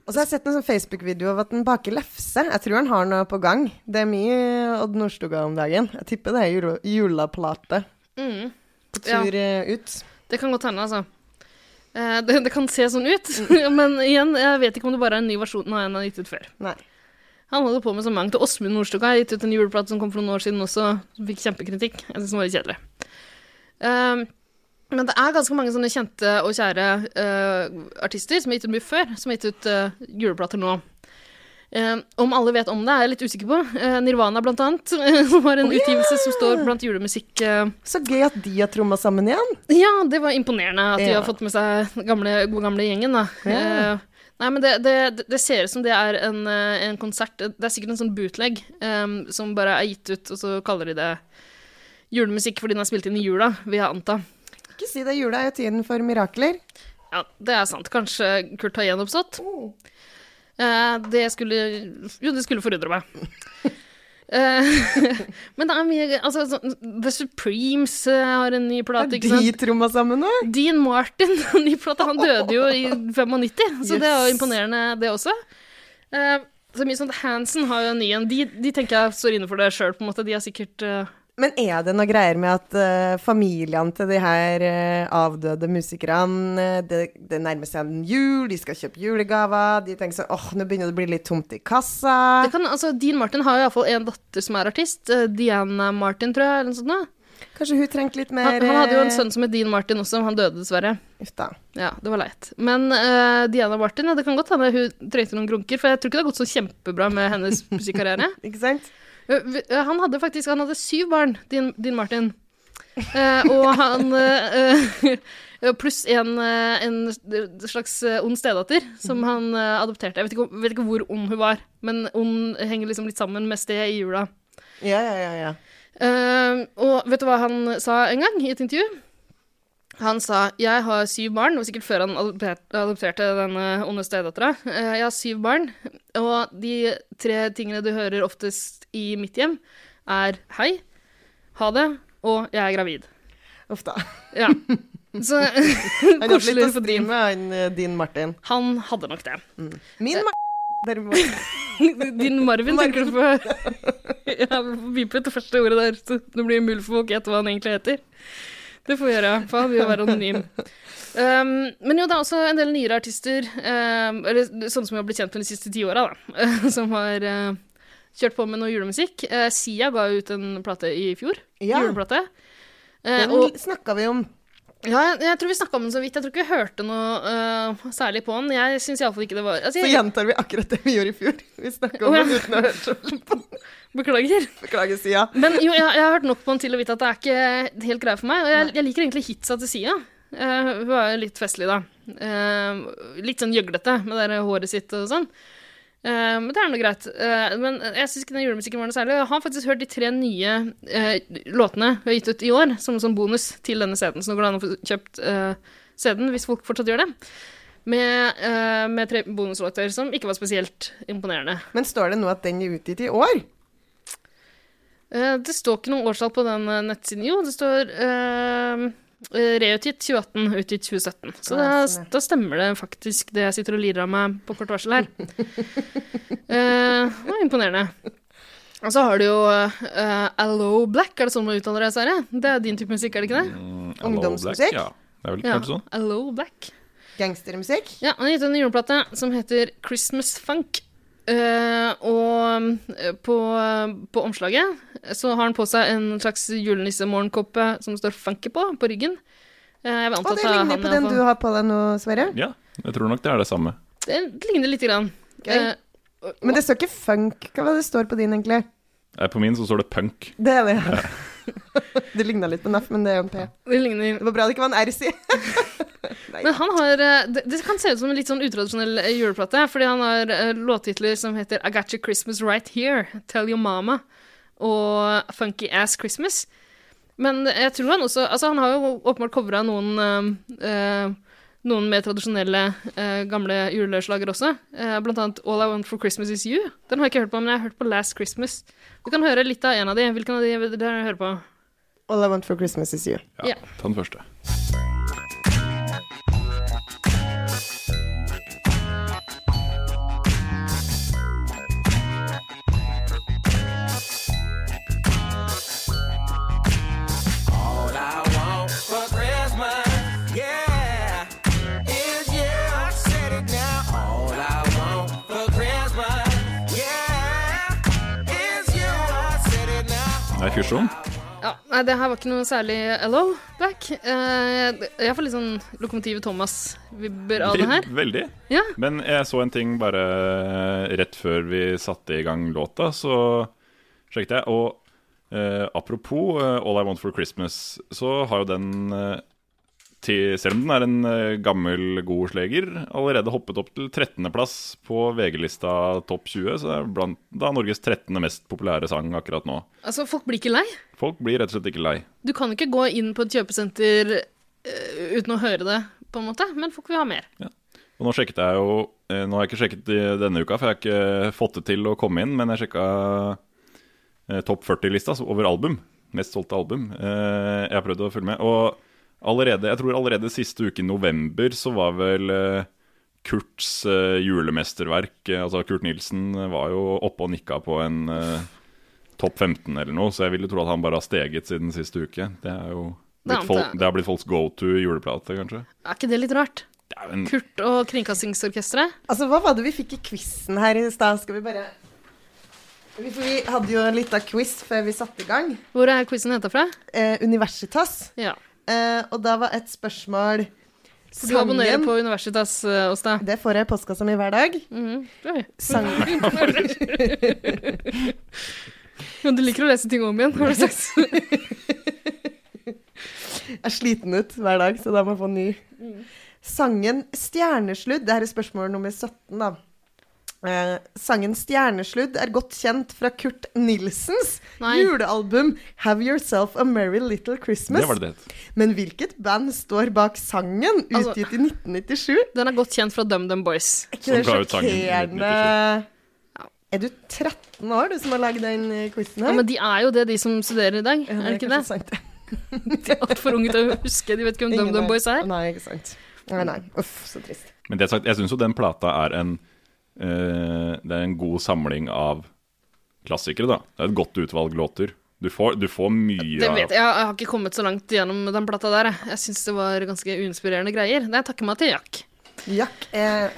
Og så har jeg sett en sånn Facebook-video av at han baker lefse. Jeg tror han har noe på gang. Det er mye Odd Nordstoga om dagen. Jeg tipper det er jule, juleplate Mm. på tur ja. ut. Det kan godt hende, altså. Eh, det, det kan se sånn ut, men igjen, jeg vet ikke om det bare er en ny versjon av en han har gitt ut før. Nei. Han holder på med så mangt. Åsmund Nordstoga har gitt ut en juleplate som kom for noen år siden også, som fikk kjempekritikk. Jeg synes den var litt kjedelig. Um, Men det er ganske mange sånne kjente og kjære uh, artister som har gitt ut mye før, som har gitt ut uh, juleplater nå. Uh, om alle vet om det, er jeg litt usikker på. Nirvana, blant annet, som har en utgivelse som står blant julemusikk. Så gøy at de har tromma sammen igjen. Ja, det var imponerende at de har fått med seg gamle, gode gamle gjengen, da. Yeah. Nei, men det, det, det ser ut som det er en, en konsert Det er sikkert en sånn bootleg um, som bare er gitt ut, og så kaller de det julemusikk fordi den er spilt inn i jula, vil jeg anta. Ikke si det, jula er jo tiden for mirakler. Ja, det er sant. Kanskje Kurt har gjenoppstått. Eh, det skulle Jo, det skulle forundre meg. Eh, men det er mye Altså, The Supremes eh, har en ny plate, Er de tromma sammen nå? Dean Martin, ny plate, han døde jo i 95, så det er jo imponerende, det også. Så mye sånn Hansen har jo en ny en. De, de tenker jeg står inne for det sjøl, på en måte. De har sikkert eh, Men er det noe greier med at uh, familiene til de her uh, avdøde musikerne eh, det, det nærmer seg en jul, de skal kjøpe julegaver, de tenker sånn åh, nå begynner det å bli litt tomt i kassa. det kan, altså, Dean Martin har iallfall en datter som er artist. Uh, Diana Martin, tror jeg, eller noe sånt. da. Kanskje hun trengte litt mer Han, han hadde jo en eh, sønn som het Dean Martin også, han døde dessverre. Uff da. Ja, det var leit. Men eh, Diana Martin, ja, det kan godt hende hun trengte noen grunker, for jeg tror ikke det har gått så kjempebra med hennes musikkarriere. Ikke sant? Eh, eh, Han hadde faktisk han hadde syv barn, din, din Martin. Eh, og han eh, eh, Pluss en, en slags ond stedatter som han adopterte. Jeg vet ikke, vet ikke hvor ond hun var, men ond henger liksom litt sammen med sted i jula. Ja, ja, ja. ja. Eh, og vet du hva han sa en gang i et intervju? Han sa 'Jeg har syv barn', det var sikkert før han adopterte, denne onde stedattera. Eh, 'Jeg har syv barn, og de tre tingene du hører oftest i mitt hjem, er 'hei', 'ha det' og 'jeg er gravid'. Uff da. Ja. Så Han hadde litt å stri din. med, han eh, din Martin. Han hadde nok det. Min Martin. Din Marvin, tenker du på? Jeg har får det første ordet der, så det blir umulig for folk å gjette hva han egentlig heter. Det får vi gjøre, for han vil jo være anonym. Um, men jo, det er også en del nyere artister, um, eller sånne som vi har blitt kjent med de siste ti åra, da, som har uh, kjørt på med noe julemusikk. Uh, Sia ga ut en plate i fjor. Ja. Juleplate. Uh, Den snakka vi om. Ja, jeg, jeg tror vi snakka om den så vidt. Jeg tror ikke vi hørte noe uh, særlig på den. Jeg syns iallfall ikke det var altså, Så gjentar vi akkurat det vi gjorde i fjor. Vi snakka om oh, ja. den uten å høre så på den. Beklager. Beklager, Sia. Men jo, jeg, jeg har hørt nok på den til å vite at det er ikke helt greia for meg. Og jeg, jeg liker egentlig hitsa til Sia. Uh, hun er litt festlig, da. Uh, litt sånn gjøglete med det håret sitt og sånn. Eh, men det er nå greit. Uh, men jeg syns ikke den julemusikken var noe særlig. Jeg har faktisk hørt de tre nye uh, låtene vi har gitt ut i år, som en sånn bonus til denne CD-en. Så nå går det an å få kjøpt CD-en hvis folk fortsatt gjør det. Med, med tre bonuslåter som ikke var spesielt imponerende. Men står det nå at den er utgitt i år? Det står ikke noe årstall på den nettsiden. Jo, det står uh, reutgitt 2018, utgitt 2017. Så da, sånn, da stemmer det faktisk det jeg sitter og lirer av meg på kort varsel her. Eh, det var imponerende. Og så har du jo uh, Allo Black, er det sånn man uttaler det, Sverre? Det er din type musikk, er det ikke det? Mm, Ungdomsmusikk? Black, Ja, det er vel Ja, sånn. Allo Black. Gangstermusikk? Ja, han har gitt en juleplate som heter Christmas Funk. Eh, og eh, på, på omslaget så har han på seg en slags julenissemorgenkoppe som det står 'Funky' på, på ryggen. Uh, jeg vil anta Å, det er ligner han på den du har på deg nå, Sverre. Ja, jeg tror nok det er det samme. Det ligner lite grann. Okay. Uh, Men det står ikke funk. Hva det står på din, egentlig? På min så står det punk. Det er det. det ligna litt på NAF, men det er jo en P. det ligner Det var bra det ikke var en R, si. Men han har eh, det, det kan se ut som en litt sånn utradisjonell eh, juleplate, fordi han har eh, låttitler som heter I Got Your Christmas Right Here, Tell Your Mama og Funky Ass Christmas. Men jeg tror han også Altså, han har jo åpenbart covra noen uh, eh, noen mer tradisjonelle eh, gamle juleslager også. Eh, blant annet All I Want for Christmas Is You. Den har jeg ikke hørt på, men jeg har hørt på Last Christmas. Vi kan høre litt av en av de. Hvilken av de vil dere høre på? All I want for Christmas is you. Ja, Ja. Ta den første. Fusjon. Ja, nei, det her var ikke noe særlig hello back. Eh, jeg får litt sånn Lokomotivet Thomas-vibber av det her. Veldig. Ja. Men jeg så en ting bare rett før vi satte i gang låta, så sjekket jeg. Og eh, apropos eh, All I Want for Christmas, så har jo den eh, til, selv om den er en eh, gammel, god sleger, allerede hoppet opp til 13.-plass på VG-lista Topp 20. Så det er blant da Norges 13. mest populære sang akkurat nå. Altså, folk blir ikke lei. Folk blir rett og slett ikke lei. Du kan ikke gå inn på et kjøpesenter uh, uten å høre det, på en måte, men folk vil ha mer. Og nå sjekket jeg jo eh, Nå har jeg ikke sjekket denne uka, for jeg har ikke fått det til å komme inn, men jeg sjekka topp 40-lista over album. Mest solgte album. Jeg har prøvd å følge med. Og allerede, jeg tror allerede siste uke i november så var vel eh, Kurts eh, julemesterverk eh, Altså Kurt Nilsen var jo oppe og nikka på en topp 15 eller noe, så jeg ville tro at han bare har steget siden siste uke. Det er jo blitt folk, det har blitt folks go to juleplate, kanskje. Er ikke det litt rart? Det er en Kurt og Kringkastingsorkesteret. Altså, hva var det vi fikk i quizen her i stad? Skal vi bare vi, hadde jo en liten quiz før vi satte i gang. Hvor er quizen henta fra? Eh, Universitas. Ja. Eh, og da var et spørsmål For du abonnerer på Universitas uh. Det får jeg i postkassa mi hver dag. Mm -hmm. Sangen Men du liker å lese ting om igjen, har du sagt. Jeg er sliten ut hver dag, så da må jeg få ny. Sangen 'Stjernesludd' Det her er spørsmål nummer 17, da. Eh, sangen 'Stjernesludd' er godt kjent fra Kurt Nilsens Nei. julealbum 'Have Yourself a Merry Little Christmas'. Det var det det. Men hvilket band står bak sangen, Altså- utgitt i 1997? Den er godt kjent fra DumDum Boys. Er ikke det sjokkerende Er du 13 år, du som har lagd den quizen her? Ja, men de er jo det, de som studerer i dag. Ja, Er det ikke det? Sant. De er altfor unge til å huske. De vet ikke hvem DumDum. Boys er. Nei, ikke sant. Nei, nei. Uff, så trist. Men det sagt, jeg syns jo den plata er en eh, Det er en god samling av klassikere, da. Det er et godt utvalg låter. Du får, du får mye Det vet av jeg. Jeg har ikke kommet så langt gjennom den plata der. jeg. Jeg syns det var ganske uinspirerende greier. Det er takker meg til Jack. Jack er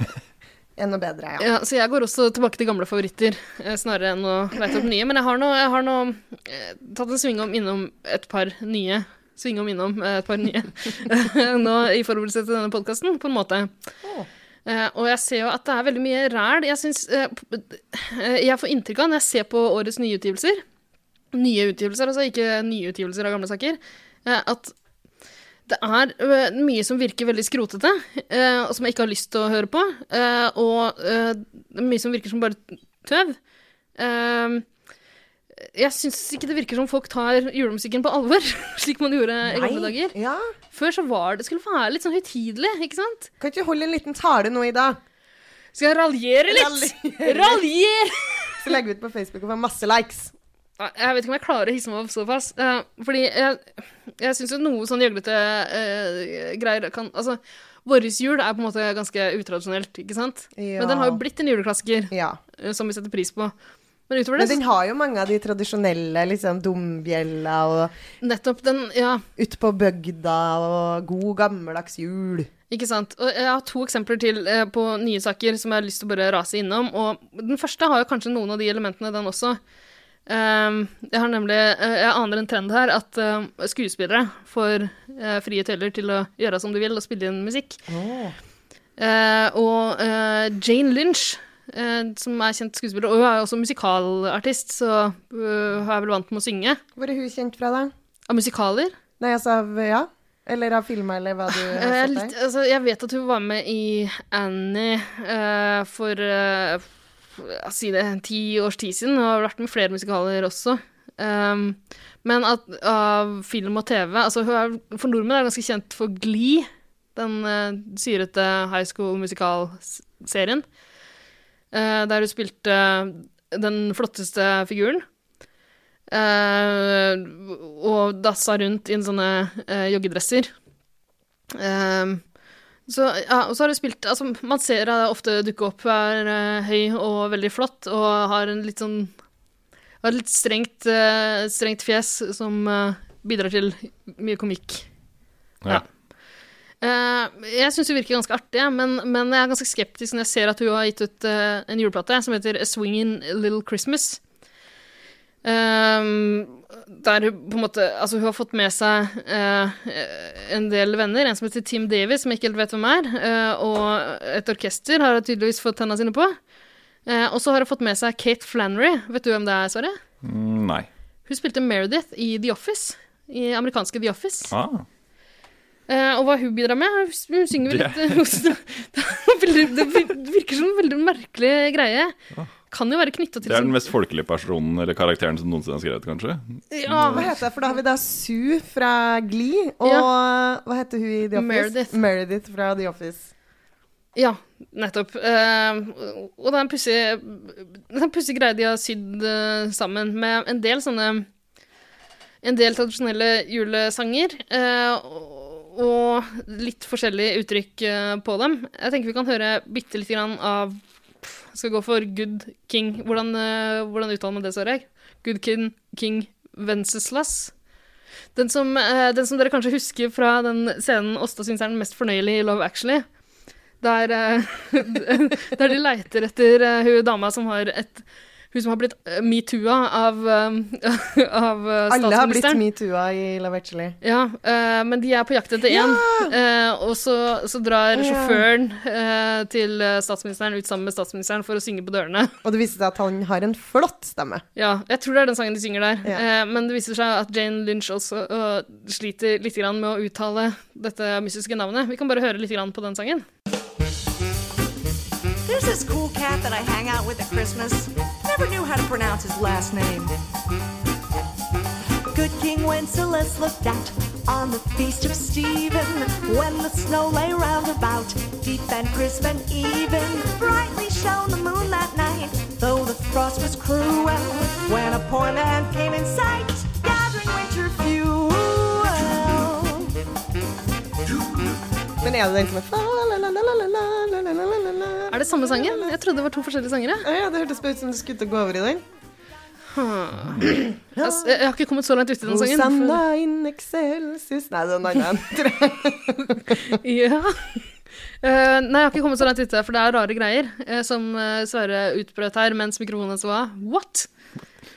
enda bedre, ja. Ja, så jeg går også tilbake til gamle favoritter, eh, snarere enn å leite opp nye. Men jeg har nå, jeg har nå eh, tatt en svingom innom et par nye. Svingom innom eh, et par nye nå i forberedelse til denne podkasten, på en måte. Åh. Eh, og jeg ser jo at det er veldig mye ræl. Jeg synes, uh, p- eh, Jeg får inntrykk av, når jeg ser på årets nye utgivelser Nye utgivelser, altså ikke nye utgivelser av gamle saker, Uh, at det er mye som virker veldig skrotete, og som jeg ikke har lyst til å høre på. og mye som virker som bare tøv. Jeg syns ikke det virker som folk tar julemusikken på alvor, slik man gjorde i gamle dager. Ja. Før så var det skulle være litt sånn høytidelig, ikke sant? Kan ikke du holde en liten tale nå Ida? Skal jeg raljere litt? Raljere. Raljere! Så legger vi ut på Facebook og får masse likes. Jeg vet ikke om jeg klarer å hisse meg opp såpass. Uh, fordi jeg, jeg syns jo noe sånn gjøglete uh, greier kan Altså, vår jul er på en måte ganske utradisjonelt, ikke sant? Ja. Men den har jo blitt en juleklassiker Ja. uh, som vi setter pris på. Men utover Men den har jo mange av de tradisjonelle, liksom dombjella og nettopp den Ja, ut på bygda og god gammeldags jul. ikke sant. Og jeg har to eksempler til eh, på nye saker som jeg har lyst til å bare rase innom. Og den første har jo kanskje noen av de elementene, den også. Um, jeg har nemlig eh, Jeg aner en trend her at eh, skuespillere får frie tøyler til å gjøre som de vil og spille inn musikk. Oh. og Jane Lynch, som er kjent skuespiller, og hun er jo også musikalartist, så uh, hun er vel vant med å synge. Hvor er hun kjent fra, da? Av musikaler. Nei, altså av Ja? Eller av filmer, eller hva du Eh, har sett der? altså, jeg vet at hun var med i Annie eh, for uh, si det, ti års tid siden, og har vært med flere musikaler også. Um, men at, av film og TV altså hun er, For nordmenn er hun ganske kjent for Glee, den uh, syrete high school musical-serien. eh, der hun spilte den flotteste figuren. Eh, og dassa rundt i en sånne eh, joggedresser. Eh, så, ja, og så har hun spilt altså, Man ser henne ofte dukke opp. Er uh, høy og veldig flott og har en litt sånn Har et litt strengt, uh, strengt fjes som uh, bidrar til mye komikk. Ja. Eh, jeg syns hun virker ganske artig, men, men jeg er ganske skeptisk når jeg ser at hun har gitt ut eh, en juleplate som heter A Swingin' Little Christmas. Um, der hun på en måte Altså, hun har fått med seg uh, en del venner. En som heter Tim Davis, som jeg ikke helt vet hvem er. Uh, og et orkester har hun tydeligvis fått tenna sine på. Uh, og så har hun fått med seg Kate Flannery. Vet du hvem det er, Sverre? Mm, nei. Hun spilte Meredith i The Office. I amerikanske The Office. Ah, Eh, og hva hun bidrar med Hun, synger vel Det- litt det, er det virker som en veldig merkelig greie. Kan jo være knytta til det er sånn den mest folkelige personen eller karakteren som noensinne er skrevet, kanskje. ja, Hva heter det? For da har vi da Sue fra Glee, og hva heter hun i The Office? Meredith. Meredith fra The Office. Ja, nettopp. Uh, og det er en pussig greie de har sydd uh, sammen, med en del sånne En del tradisjonelle julesanger. eh, og, litt forskjellige uttrykk eh, på dem. Jeg tenker vi kan høre bitte lite grann av Jeg skal gå for Good King. Hvordan, eh, hvordan uttaler man det, Søreg? Good King, King Venceslas. Den som, eh, den som dere kanskje husker fra den scenen Åsta syns er den mest fornøyelige i Love Actually. Der, der de leiter etter hun dama som har et Hun som har blitt eh, metoo-a av, eh, av statsministeren. Alle har blitt metoo-a i La Actually. Ja, eh, men de er på jakt etter én. Eh, og så, så drar Ja. sjåføren eh, til eh, statsministeren ut sammen med statsministeren for å synge på dørene. Og det viser seg at han har en flott stemme. Ja, jeg tror det er den sangen de synger der. Ja. Eh, men det viser seg at Jane Lynch også sliter litt grann med å uttale dette mystiske navnet. Vi kan bare høre litt grann på den sangen. There's this cool cat that I hang out with at Christmas. Never knew how to pronounce his last name. Good King Wenceslas looked out on the feast of Stephen when the snow lay round about, deep and crisp and even. Brightly shone the moon that night, though the frost was cruel. When a poor man came in sight, Men er det den som er Er det samme sangen? Jeg trodde det var to forskjellige sanger. Ja, ja det hørtes ut som du skulle gå over i den. Jeg, jeg har ikke kommet så langt uti den sangen. Hosanna in excelsis Nei, det er en annen. ja. Uh, nei, jeg har ikke kommet så langt uti det, for det er rare greier uh, som uh, Sverre utbrøt her mens mikrofonen hans var What?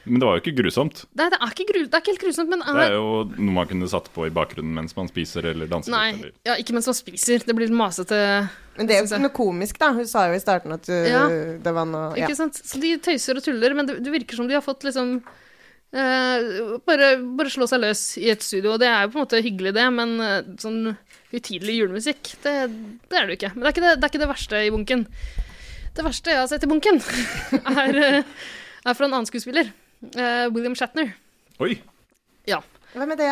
Men det var jo ikke grusomt. Nei, det er ikke, gru det er ikke helt grusomt, men Det er jo noe man kunne satt på i bakgrunnen mens man spiser eller danser. Nei, Eller. ja, ikke mens man spiser. Det blir masete. Men det er jo noe komisk, da. Hun sa jo i starten at uh, Ja. det var noe ja. Ikke sant? Så de tøyser og tuller, men det, det virker som de har fått liksom uh, bare, bare slå seg løs i et studio. Og det er jo på en måte hyggelig, det, men uh, sånn utidelig julemusikk, det, det er det jo ikke. Men det er ikke det, det er ikke det verste i bunken. Det verste jeg har sett i bunken, er, eh, er fra en annen skuespiller. Eh, William Shatner. Oi! Ja. Hvem er det?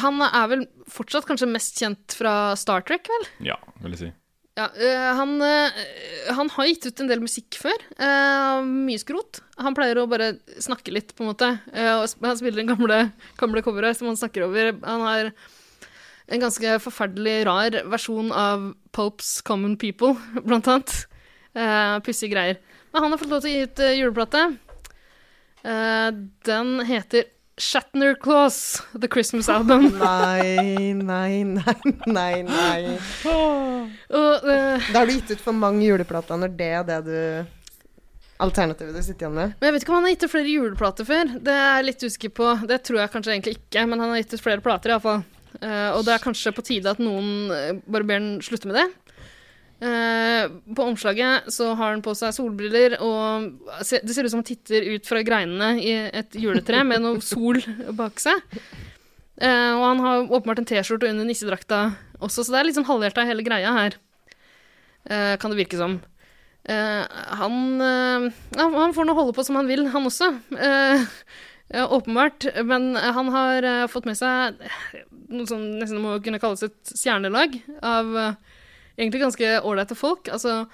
Han er vel fortsatt kanskje mest kjent fra Star Trek, vel? Ja, vil jeg si. Ja, uh, han, uh, han har gitt ut en del musikk før. mye skrot. Han pleier å bare snakke litt, på en måte. og han spiller den gamle, gamle coveret som han snakker over. Han har en ganske forferdelig rar versjon av Popes Common People, blant annet. Uh, Pussige greier. Men han har fått lov til å gi ut juleplate. Eh, den heter Shatner Claus, The Christmas Album. Nei, nei, nei, nei, nei. Og øh, Da har du gitt ut for mange juleplater når det er det du Alternativet du sitter igjen med. Men jeg vet ikke om han har gitt ut flere juleplater før. Det er jeg litt usikker på. Det tror jeg kanskje egentlig ikke, men han har gitt ut flere plater iallfall. Uh, og det er kanskje på tide at noen eh, bare ber han slutte med det. Eh, på omslaget så har han på seg solbriller, og det ser ut som han titter ut fra greinene i et juletre med noe sol bak seg. Eh, og han har åpenbart en T-skjorte under nissedrakta også, så det er litt sånn halvhjerta hele greia her. Eh, kan det virke som. Han, han får nå holde på som han vil, han også. Ja, åpenbart. Men han har uh, fått med seg noe som nesten må kunne kalles et stjernelag av eh, egentlig ganske ålreite folk. Altså,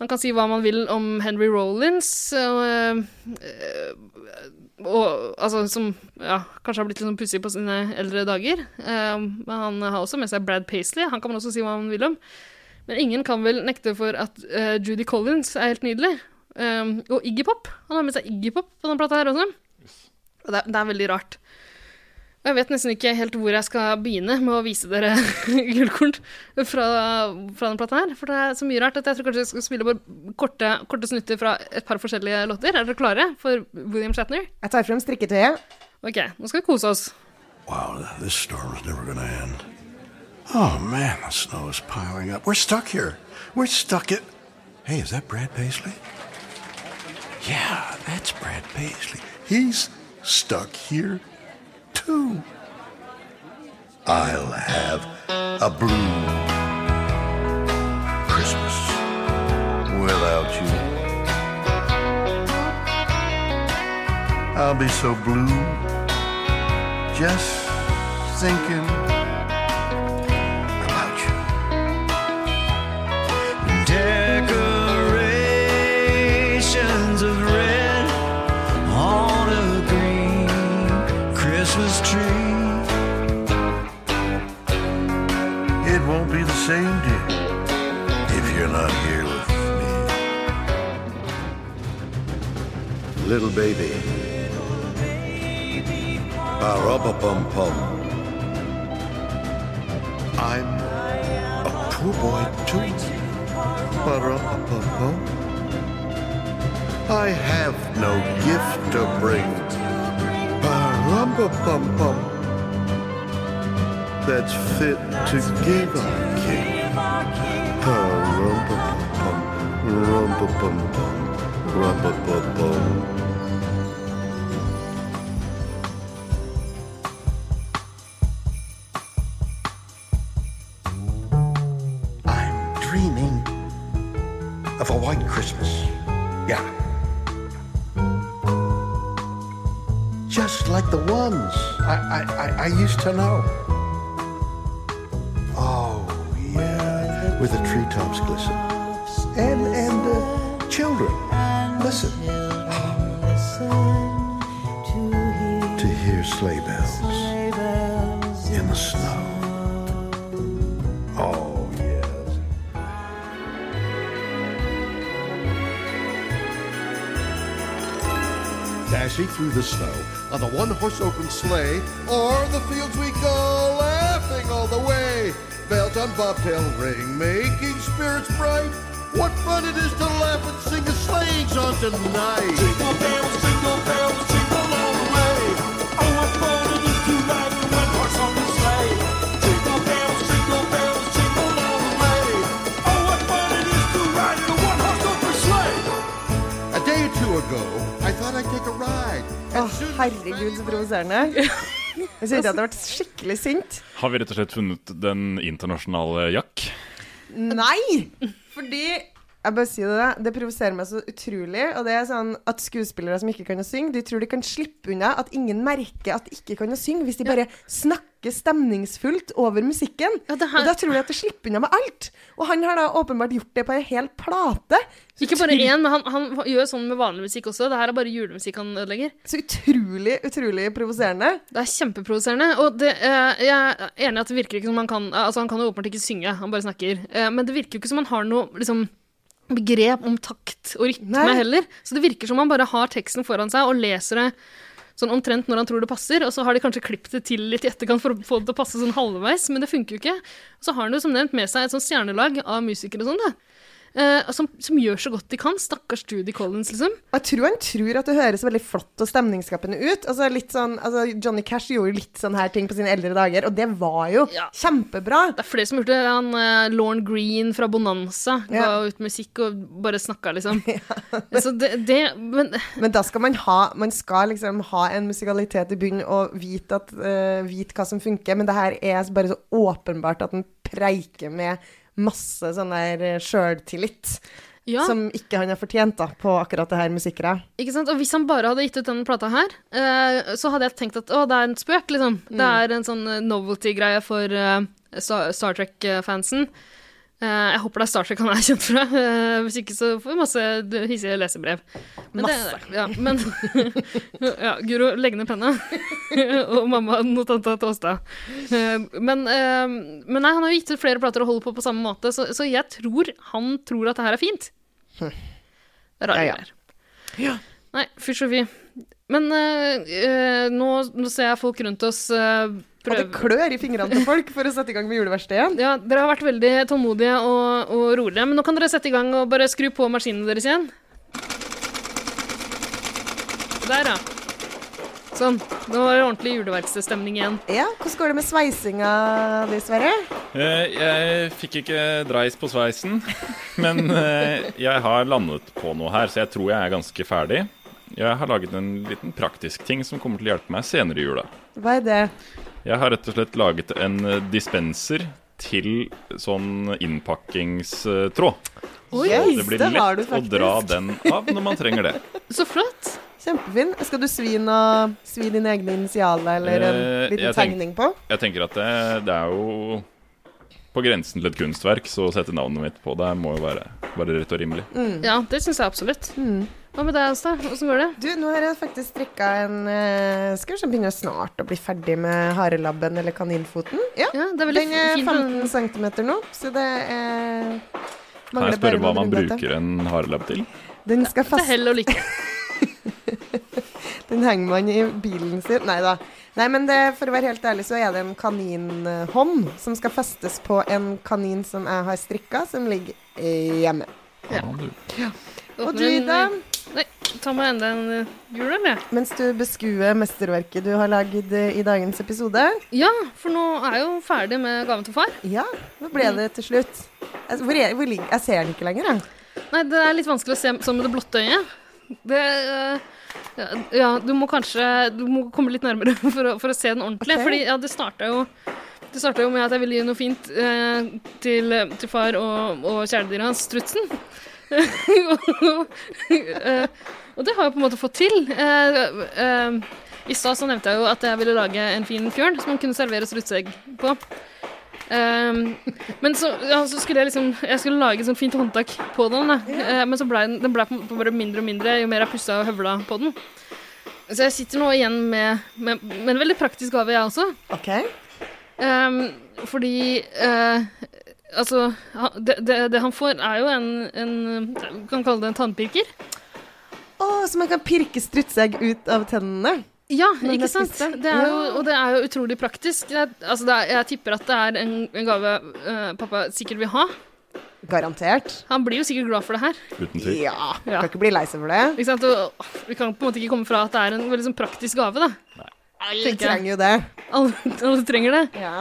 man kan si hva man vil om Henry Rollins, og, eh, og, altså, som ja, kanskje har blitt litt sånn pussig på sine eldre dager. Eh, men han har også med seg Brad Paisley, han kan man også si hva man vil om. Men ingen kan vel nekte for at eh, Judy Collins er helt nydelig. Og Iggy Pop. Han har med seg Iggy Pop på denne plata her også. Og det, er- det er veldig rart. Jeg vet nesten ikke helt hvor jeg skal begynne med å vise dere gullkorn fra, fra denne plata her. For det er så mye rart at jeg tror kanskje jeg skal spille bare korte, korte snutter fra et par forskjellige låter. Er dere klare for William Shatner? Jeg tar frem strikketøyet. Ok, nå skal vi kose oss. Wow, this storm is never gonna end. Oh man, the snow is piling up. We're stuck here. We're stuck at. Hey, is that Brad Paisley? Yeah, that's Brad Paisley. He's stuck here too. I'll have a blue Christmas without you. I'll be so blue just thinking saved you if you're not here with me. Little baby. Barabapum pum. I'm a poor boy too. Barabapum pum. I have no gift to bring. Barabapum pum. That's fit to give a king. I'm dreaming of a white Christmas. Yeah. Just like the ones I, I, I used to know. Where treetops glisten. And, and the children listen. To hear sleigh bells in the snow. Oh, yes. dashing through the snow on the one horse open sleigh, or the fields we go laughing all the way. Bells on bobtail ring, making spirits bright. What fun it is to laugh and sing a sleighing song tonight! Jingle bells, jingle bells, jingle all the way. Oh, what fun it is to ride in one horse open sleigh. Jingle bells, jingle bells, jingle all the way. Oh, what fun it is to ride in a one horse open sleigh. A day or two ago, I thought I'd take a ride. Å, herregud, så provoserende. Er. Jeg kjente at jeg ble skikkelig sint. Har vi rett og slett funnet den internasjonale Jack? Nei! Fordi jeg bare sier det, det provoserer meg så utrolig. Og det er sånn at skuespillere som ikke kan å synge, de tror de kan slippe unna at ingen merker at de ikke kan å synge, hvis de bare snakker stemningsfullt over musikken. Ja, det her- Og da tror de at det slipper unna med alt. Og han har da åpenbart gjort det på en hel plate. Så Ikke bare én, men han, han gjør sånn med vanlig musikk også. Det her er bare julemusikk han ødelegger. Så utrolig, utrolig provoserende. Det er kjempeprovoserende. Og det, eh, jeg er enig i at det virker ikke som han kan Altså, han kan jo åpenbart ikke synge, han bare snakker. Eh, men det virker jo ikke som han har noe liksom begrep om takt og rytme Nei. heller. Så det virker som han bare har teksten foran seg og leser det sånn omtrent når han tror det passer, og så har de kanskje klippet det til litt i etterkant for å få det til å passe sånn halvveis, men det funker jo ikke. Så har han jo som nevnt med seg et sånt stjernelag av musikere og sånn, da. Eh, som, som gjør så godt de kan. Stakkars Judy Collins, liksom. Jeg tror han tror at det høres veldig flott og stemningsskapende ut. Altså sånn, altså Johnny Cash gjorde litt sånne her ting på sine eldre dager, og det var jo Ja. kjempebra. Det er flere som gjort det. Han, uh, Lorne Green fra Bonanza ga Ja. ut musikk og bare snakka, liksom. Så det, det Men Men da skal man ha Man skal liksom ha en musikalitet i bunnen og vite, at, uh, vite hva som funker, men det her er bare så åpenbart at den preiker med masse sånn der sjøltillit. ja, Som ikke han har fortjent da, på akkurat det her musikkeret ikke sant? Og hvis han bare hadde gitt ut denne plata her, eh, så hadde jeg tenkt at å, det er en spøk, liksom. Det er en sånn eh, novelty-greie for eh, Star, Star Trek-fansen. Eh, jeg håper det er Star Trek han er kjent fra. eh, hvis ikke så får vi masse hissige lesebrev. Men Masse. Det, ja, men ja, Guro, legg ned penna. og mamma og tanta Tåstad. Eh, men, eh, men nei, han har jo gitt ut flere plater og holder på på samme måte, så, så jeg tror han tror at det her er fint. Rare Ja, ja. ja. Nei, fysj og fy. Men eh, eh, nå, nå ser jeg folk rundt oss prøve. Og det klør i fingrene til folk for å sette i gang med juleverkstedet igjen. Ja, dere har vært veldig tålmodige og, og rolige, men nå kan dere sette i gang og bare skru på maskinene deres igjen. Der, ja. Sånn. Nå var det ordentlig juleverkstedstemning igjen. Ja, Hvordan går det med sveisinga di, Sverre? Jeg, Jeg fikk ikke dreis på sveisen, men eh, jeg har landet på noe her, så jeg tror jeg er ganske ferdig. Jeg har laget en liten praktisk ting som kommer til å hjelpe meg senere i jula. Hva er det? Jeg har rett og slett laget en eh, dispenser til sånn innpakkingstråd. Oi, så Det blir det lett å dra den av når man trenger det. Så flott. Kjempefin. Skal du svi, noe, svi dine egne initialer eller en Eh, liten tenk- tegning på? Jeg tenker at det, det er jo på grensen til et kunstverk, så å sette navnet mitt på det må jo være, være rett og rimelig. Ja, det syns jeg absolutt. Mm. Hva med deg, Asta? Åssen går det? Du, nå har jeg faktisk strikka en uh, Skal vi begynner snart å bli ferdig med harelabben eller kaninfoten. Ja, Ja, det er veldig den er fint. 15 cm nå, så det er Kan jeg spørre hva man bruker en harelabb til? Den skal Til fast, hell og lykke. Den henger man i bilen sin. Nei da. Nei, men det, for å være helt ærlig, så er det en kaninhånd som skal festes på en kanin som jeg har strikka, som ligger eh, hjemme. Ja, ja. Og du, Ida, Nei, ta meg enda en uh, jul, eller? mens du beskuer mesterverket du har lagd eh, i dagens episode Ja, for nå er jeg jo ferdig med gaven til far. Ja, hva ble det til slutt? Altså, Hvor er, hvor jeg ser den ikke lenger, jeg. Nei, det er litt vanskelig å se sånn med det blotte øyet. Det ja, ja, du må kanskje Du må komme litt nærmere for å, for å se den ordentlig. Okay. Fordi ja, det starta jo det starta jo med at jeg ville gi noe fint eh, til, til far og, og kjæledyret hans, strutsen. Og det har jeg på en måte fått til. Eh, eh, I stad så nevnte jeg jo at jeg ville lage en fin fjørn som man kunne servere strutseegg på. Um, men så, ja, så skulle jeg liksom Jeg skulle lage et sånt fint håndtak på den, da. uh, men så ble den, den ble bare mindre og mindre jo mer jeg pussa og høvla på den. Så jeg sitter nå igjen med, med, med en veldig praktisk gave, jeg også. Okay. Um, fordi Altså, det, det, det han får, er jo en, en Du kan kalle det en tannpirker. Å, så man kan pirke strutseegg ut av tennene? Ja, ikke sant? Det er jo, og det er jo utrolig praktisk. Jeg, altså det er, jeg tipper at det er en, en gave uh, pappa sikkert vil ha. Garantert. Han blir jo sikkert glad for det her. Uten tvil. Ja. Ja. Kan ikke bli lei seg for det. Ikke sant? Og, vi kan på en måte ikke komme fra at det er en veldig sånn praktisk gave, da. Alle trenger jo det. Alle, alle trenger det. Ja.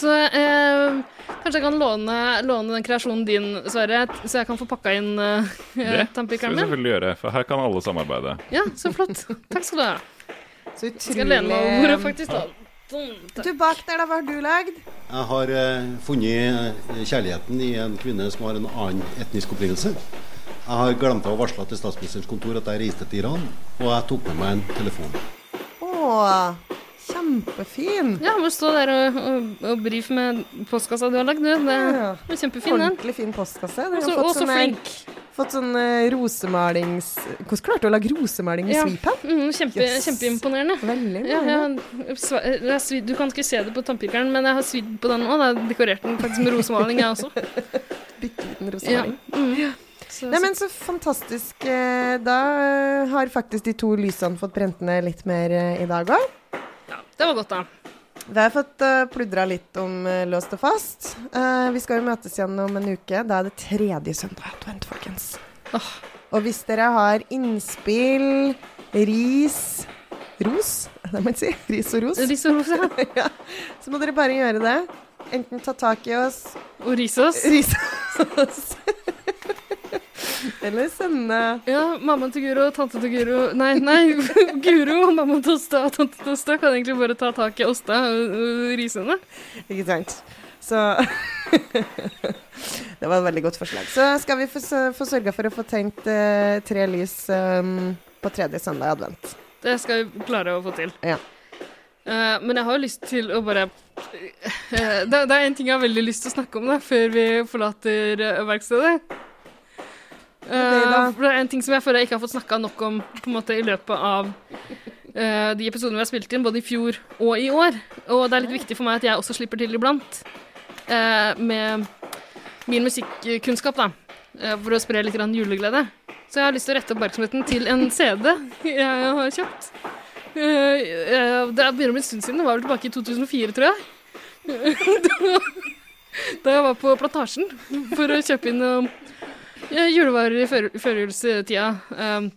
Så eh, kanskje jeg kan låne, låne den kreasjonen din, Sverre, så jeg kan få pakka inn uh, Det skal vi selvfølgelig gjøre, for her kan alle samarbeide. Ja, så flott. Takk skal du ha. Så Skal jeg lene meg over faktisk, da. Sånn, Du bak der, da, hva har du lagd? Jeg har eh, funnet kjærligheten i en kvinne som har en annen etnisk opprinnelse. Jeg har glemt å varsle til statsministerens kontor at jeg reiste til Iran, og jeg tok med meg en telefon. Å, kjempefin. Ja, må stå der og, og, og brife med postkassa du har lagd. du. Det var kjempefin, den. Ordentlig fin postkasse. Den Og har fått sånn, eh, flink. Fått sånn eh, rosemalings... Hvordan klarte du å lage rosemaling med Ja. svipenn? Mm, kjempe, Yes. Kjempeimponerende. Veldig Ja, imponerende. Ja, ja, jeg du kan ikke se det på tannpirkeren, men jeg har svidd på den òg. Jeg har dekorert den faktisk med rosemaling, jeg også. Bitte liten Ja. rosemaling. Mm. Så, Nei, men så fantastisk. eh, Da eh, har faktisk de to lysene fått brent ned litt mer eh, i dag òg. Det var godt, da. Vi har fått uh, pludra litt om uh, Låst og fast. Uh, vi skal jo møtes igjen om en uke. Da er det tredje søndag i advent, folkens. Oh. Og hvis dere har innspill, ris Ros, det må jeg si, Ris og ros? Ris og ros, ja. ja. Så må dere bare gjøre det. Enten ta tak i oss, Og ris oss. Ris oss Eller sende Ja, mammaen til Guro tante til Guro Nei, nei, Guro og mammaen til Åsta og tante til Åsta kan egentlig bare ta tak i Åsta og, og rise henne. Ikke sant? Så Det var et veldig godt forslag. Så skal vi få, få sørga for å få tent eh, tre lys um, på tredje søndag i advent. Det skal vi klare å få til. Ja. Uh, men jeg har jo lyst til å bare uh, det, det er en ting jeg har veldig lyst til å snakke om da, før vi forlater uh, verkstedet. For det er en ting som jeg føler jeg ikke har fått snakka nok om på en måte i løpet av uh, de episodene vi har spilt inn, både i fjor og i år. Og det er litt viktig for meg at jeg også slipper til iblant uh, med min musikkunnskap, da. for å spre litt juleglede. Så jeg har lyst til å rette oppmerksomheten til en CD jeg har kjøpt. Det er begynner å bli en stund siden. Det var vel tilbake i 2004, tror jeg. da, jeg var på Plantasjen for å kjøpe inn eh, julevarer i før- førjulstida um,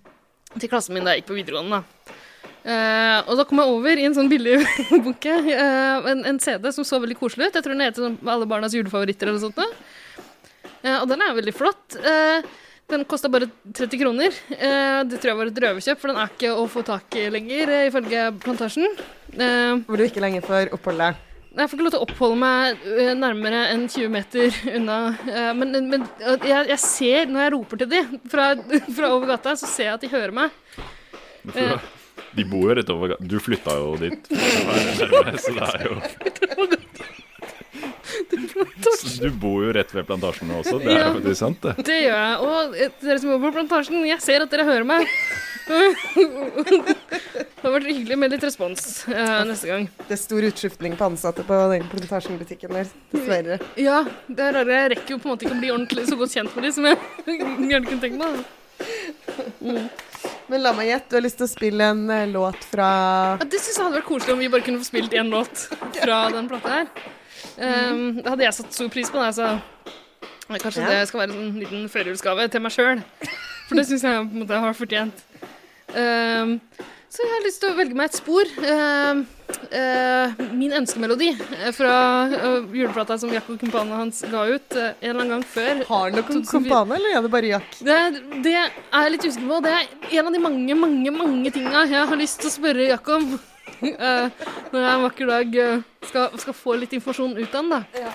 til klassen min da jeg gikk på videregående. da. Uh, og da kom jeg over i en sånn billig bunke uh, en, en CD som så veldig koselig ut. Jeg tror den heter sånn Alle barnas julefavoritter eller noe sånt. Eh, og den er veldig flott. Eh, den kosta bare 30 kroner. Eh, det tror jeg var et røverkjøp, for den er ikke å få tak i lenger, eh, ifølge Plantasjen. Eh, Hvor du ikke lenger får oppholde deg. Jeg får ikke lov til å oppholde meg eh, nærmere enn 20 meter unna. eh, men men eh, jeg, jeg ser, når jeg roper til de fra, fra over gata, så ser jeg at de hører meg. Eh, De bor jo rett over gata. Du flytta jo dit. for Så det er jo Du bor jo rett ved plantasjen også. Det er Ja. jo faktisk sant, det. Det gjør jeg. Og dere som bor på Plantasjen, jeg ser at dere hører meg. Det hadde vært hyggelig med litt respons uh, neste gang. Det er stor utskiftning på ansatte på den plantasjenbutikken der, dessverre. Ja, det er rare. Jeg rekker jo på en måte ikke å bli ordentlig så godt kjent med de som jeg gjerne kunne tenkt meg. Men la meg gjette, du har lyst til å spille en uh, låt fra Ja, det syns jeg hadde vært koselig om vi bare kunne få spilt én låt fra den plata her. Um, det hadde jeg satt stor pris på. Da, så kanskje Ja. det skal være en sånn liten førjulsgave til meg sjøl. For det syns jeg på en måte har fortjent. Um, så jeg har lyst til å velge meg et spor. Um, uh, min ønskemelodi eh, fra uh, juleplata som Jack og kumpanen hans ga ut en eller annen gang før. Har du noen 2004. kompane, eller er det bare Jack? Det, det er jeg litt usikker på. Det er en av de mange, mange mange tinga jeg har lyst til å spørre Jack om. Eh, når jeg en vakker dag eh, skal, skal få litt informasjon ut av den. da.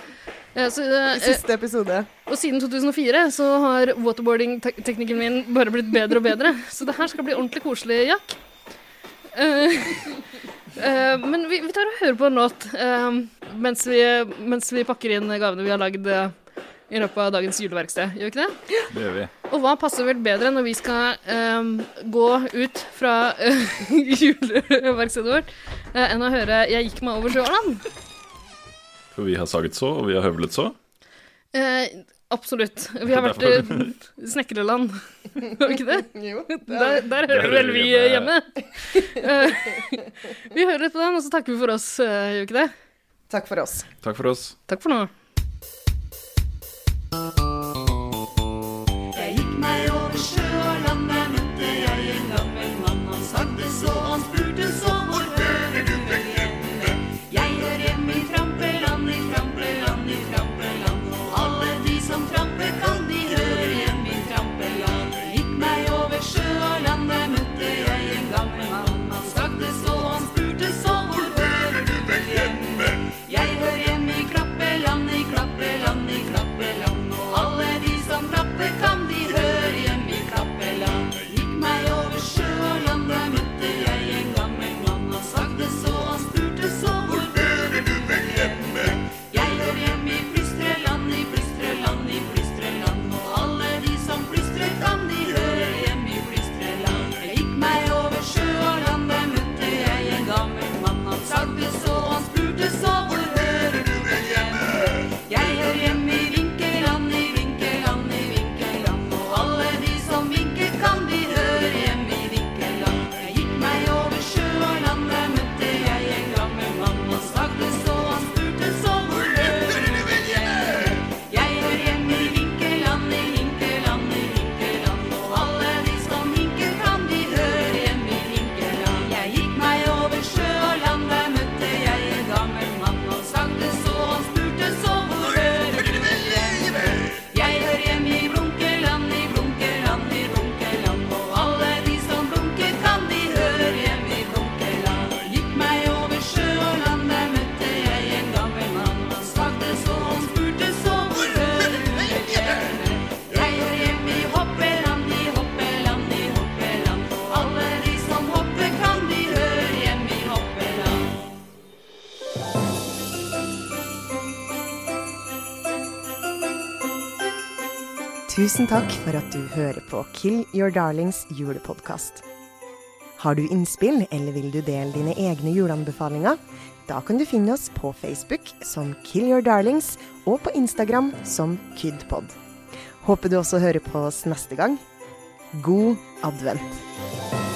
Eh, så, uh, siste episode. og siden 2004 så har waterboarding-teknikken min bare blitt bedre og bedre. Så det her skal bli ordentlig koselig, Jack. Uh, uh, men vi, vi tar og hører på en låt eh, mens, vi, mens vi pakker inn gavene vi har lagd eh, i løpet av dagens juleverksted. Gjør vi ikke det? Det gjør vi. Og hva passer vel bedre når vi skal ehm, gå ut fra uh, juleverkstedet vårt, uh, enn å høre 'Jeg gikk meg over sjøen'? For vi har saget så, og vi har høvlet så. Eh, absolutt. Vi har vært i uh, snekkerland, har vi ikke det? Jo. Der, der Der hører vel vi hjemme. Eh, vi hører litt på den, og så takker vi for oss, eh, gjør vi ikke det? Takk for oss. Takk for oss. Takk for nå. Tusen takk for at du hører på Kill Your Darlings julepodkast. Har du innspill, eller vil du dele dine egne juleanbefalinger? Da kan du finne oss på Facebook som Kill Your Darlings, og på Instagram som Kydpod. Håper du også hører på oss neste gang. God advent.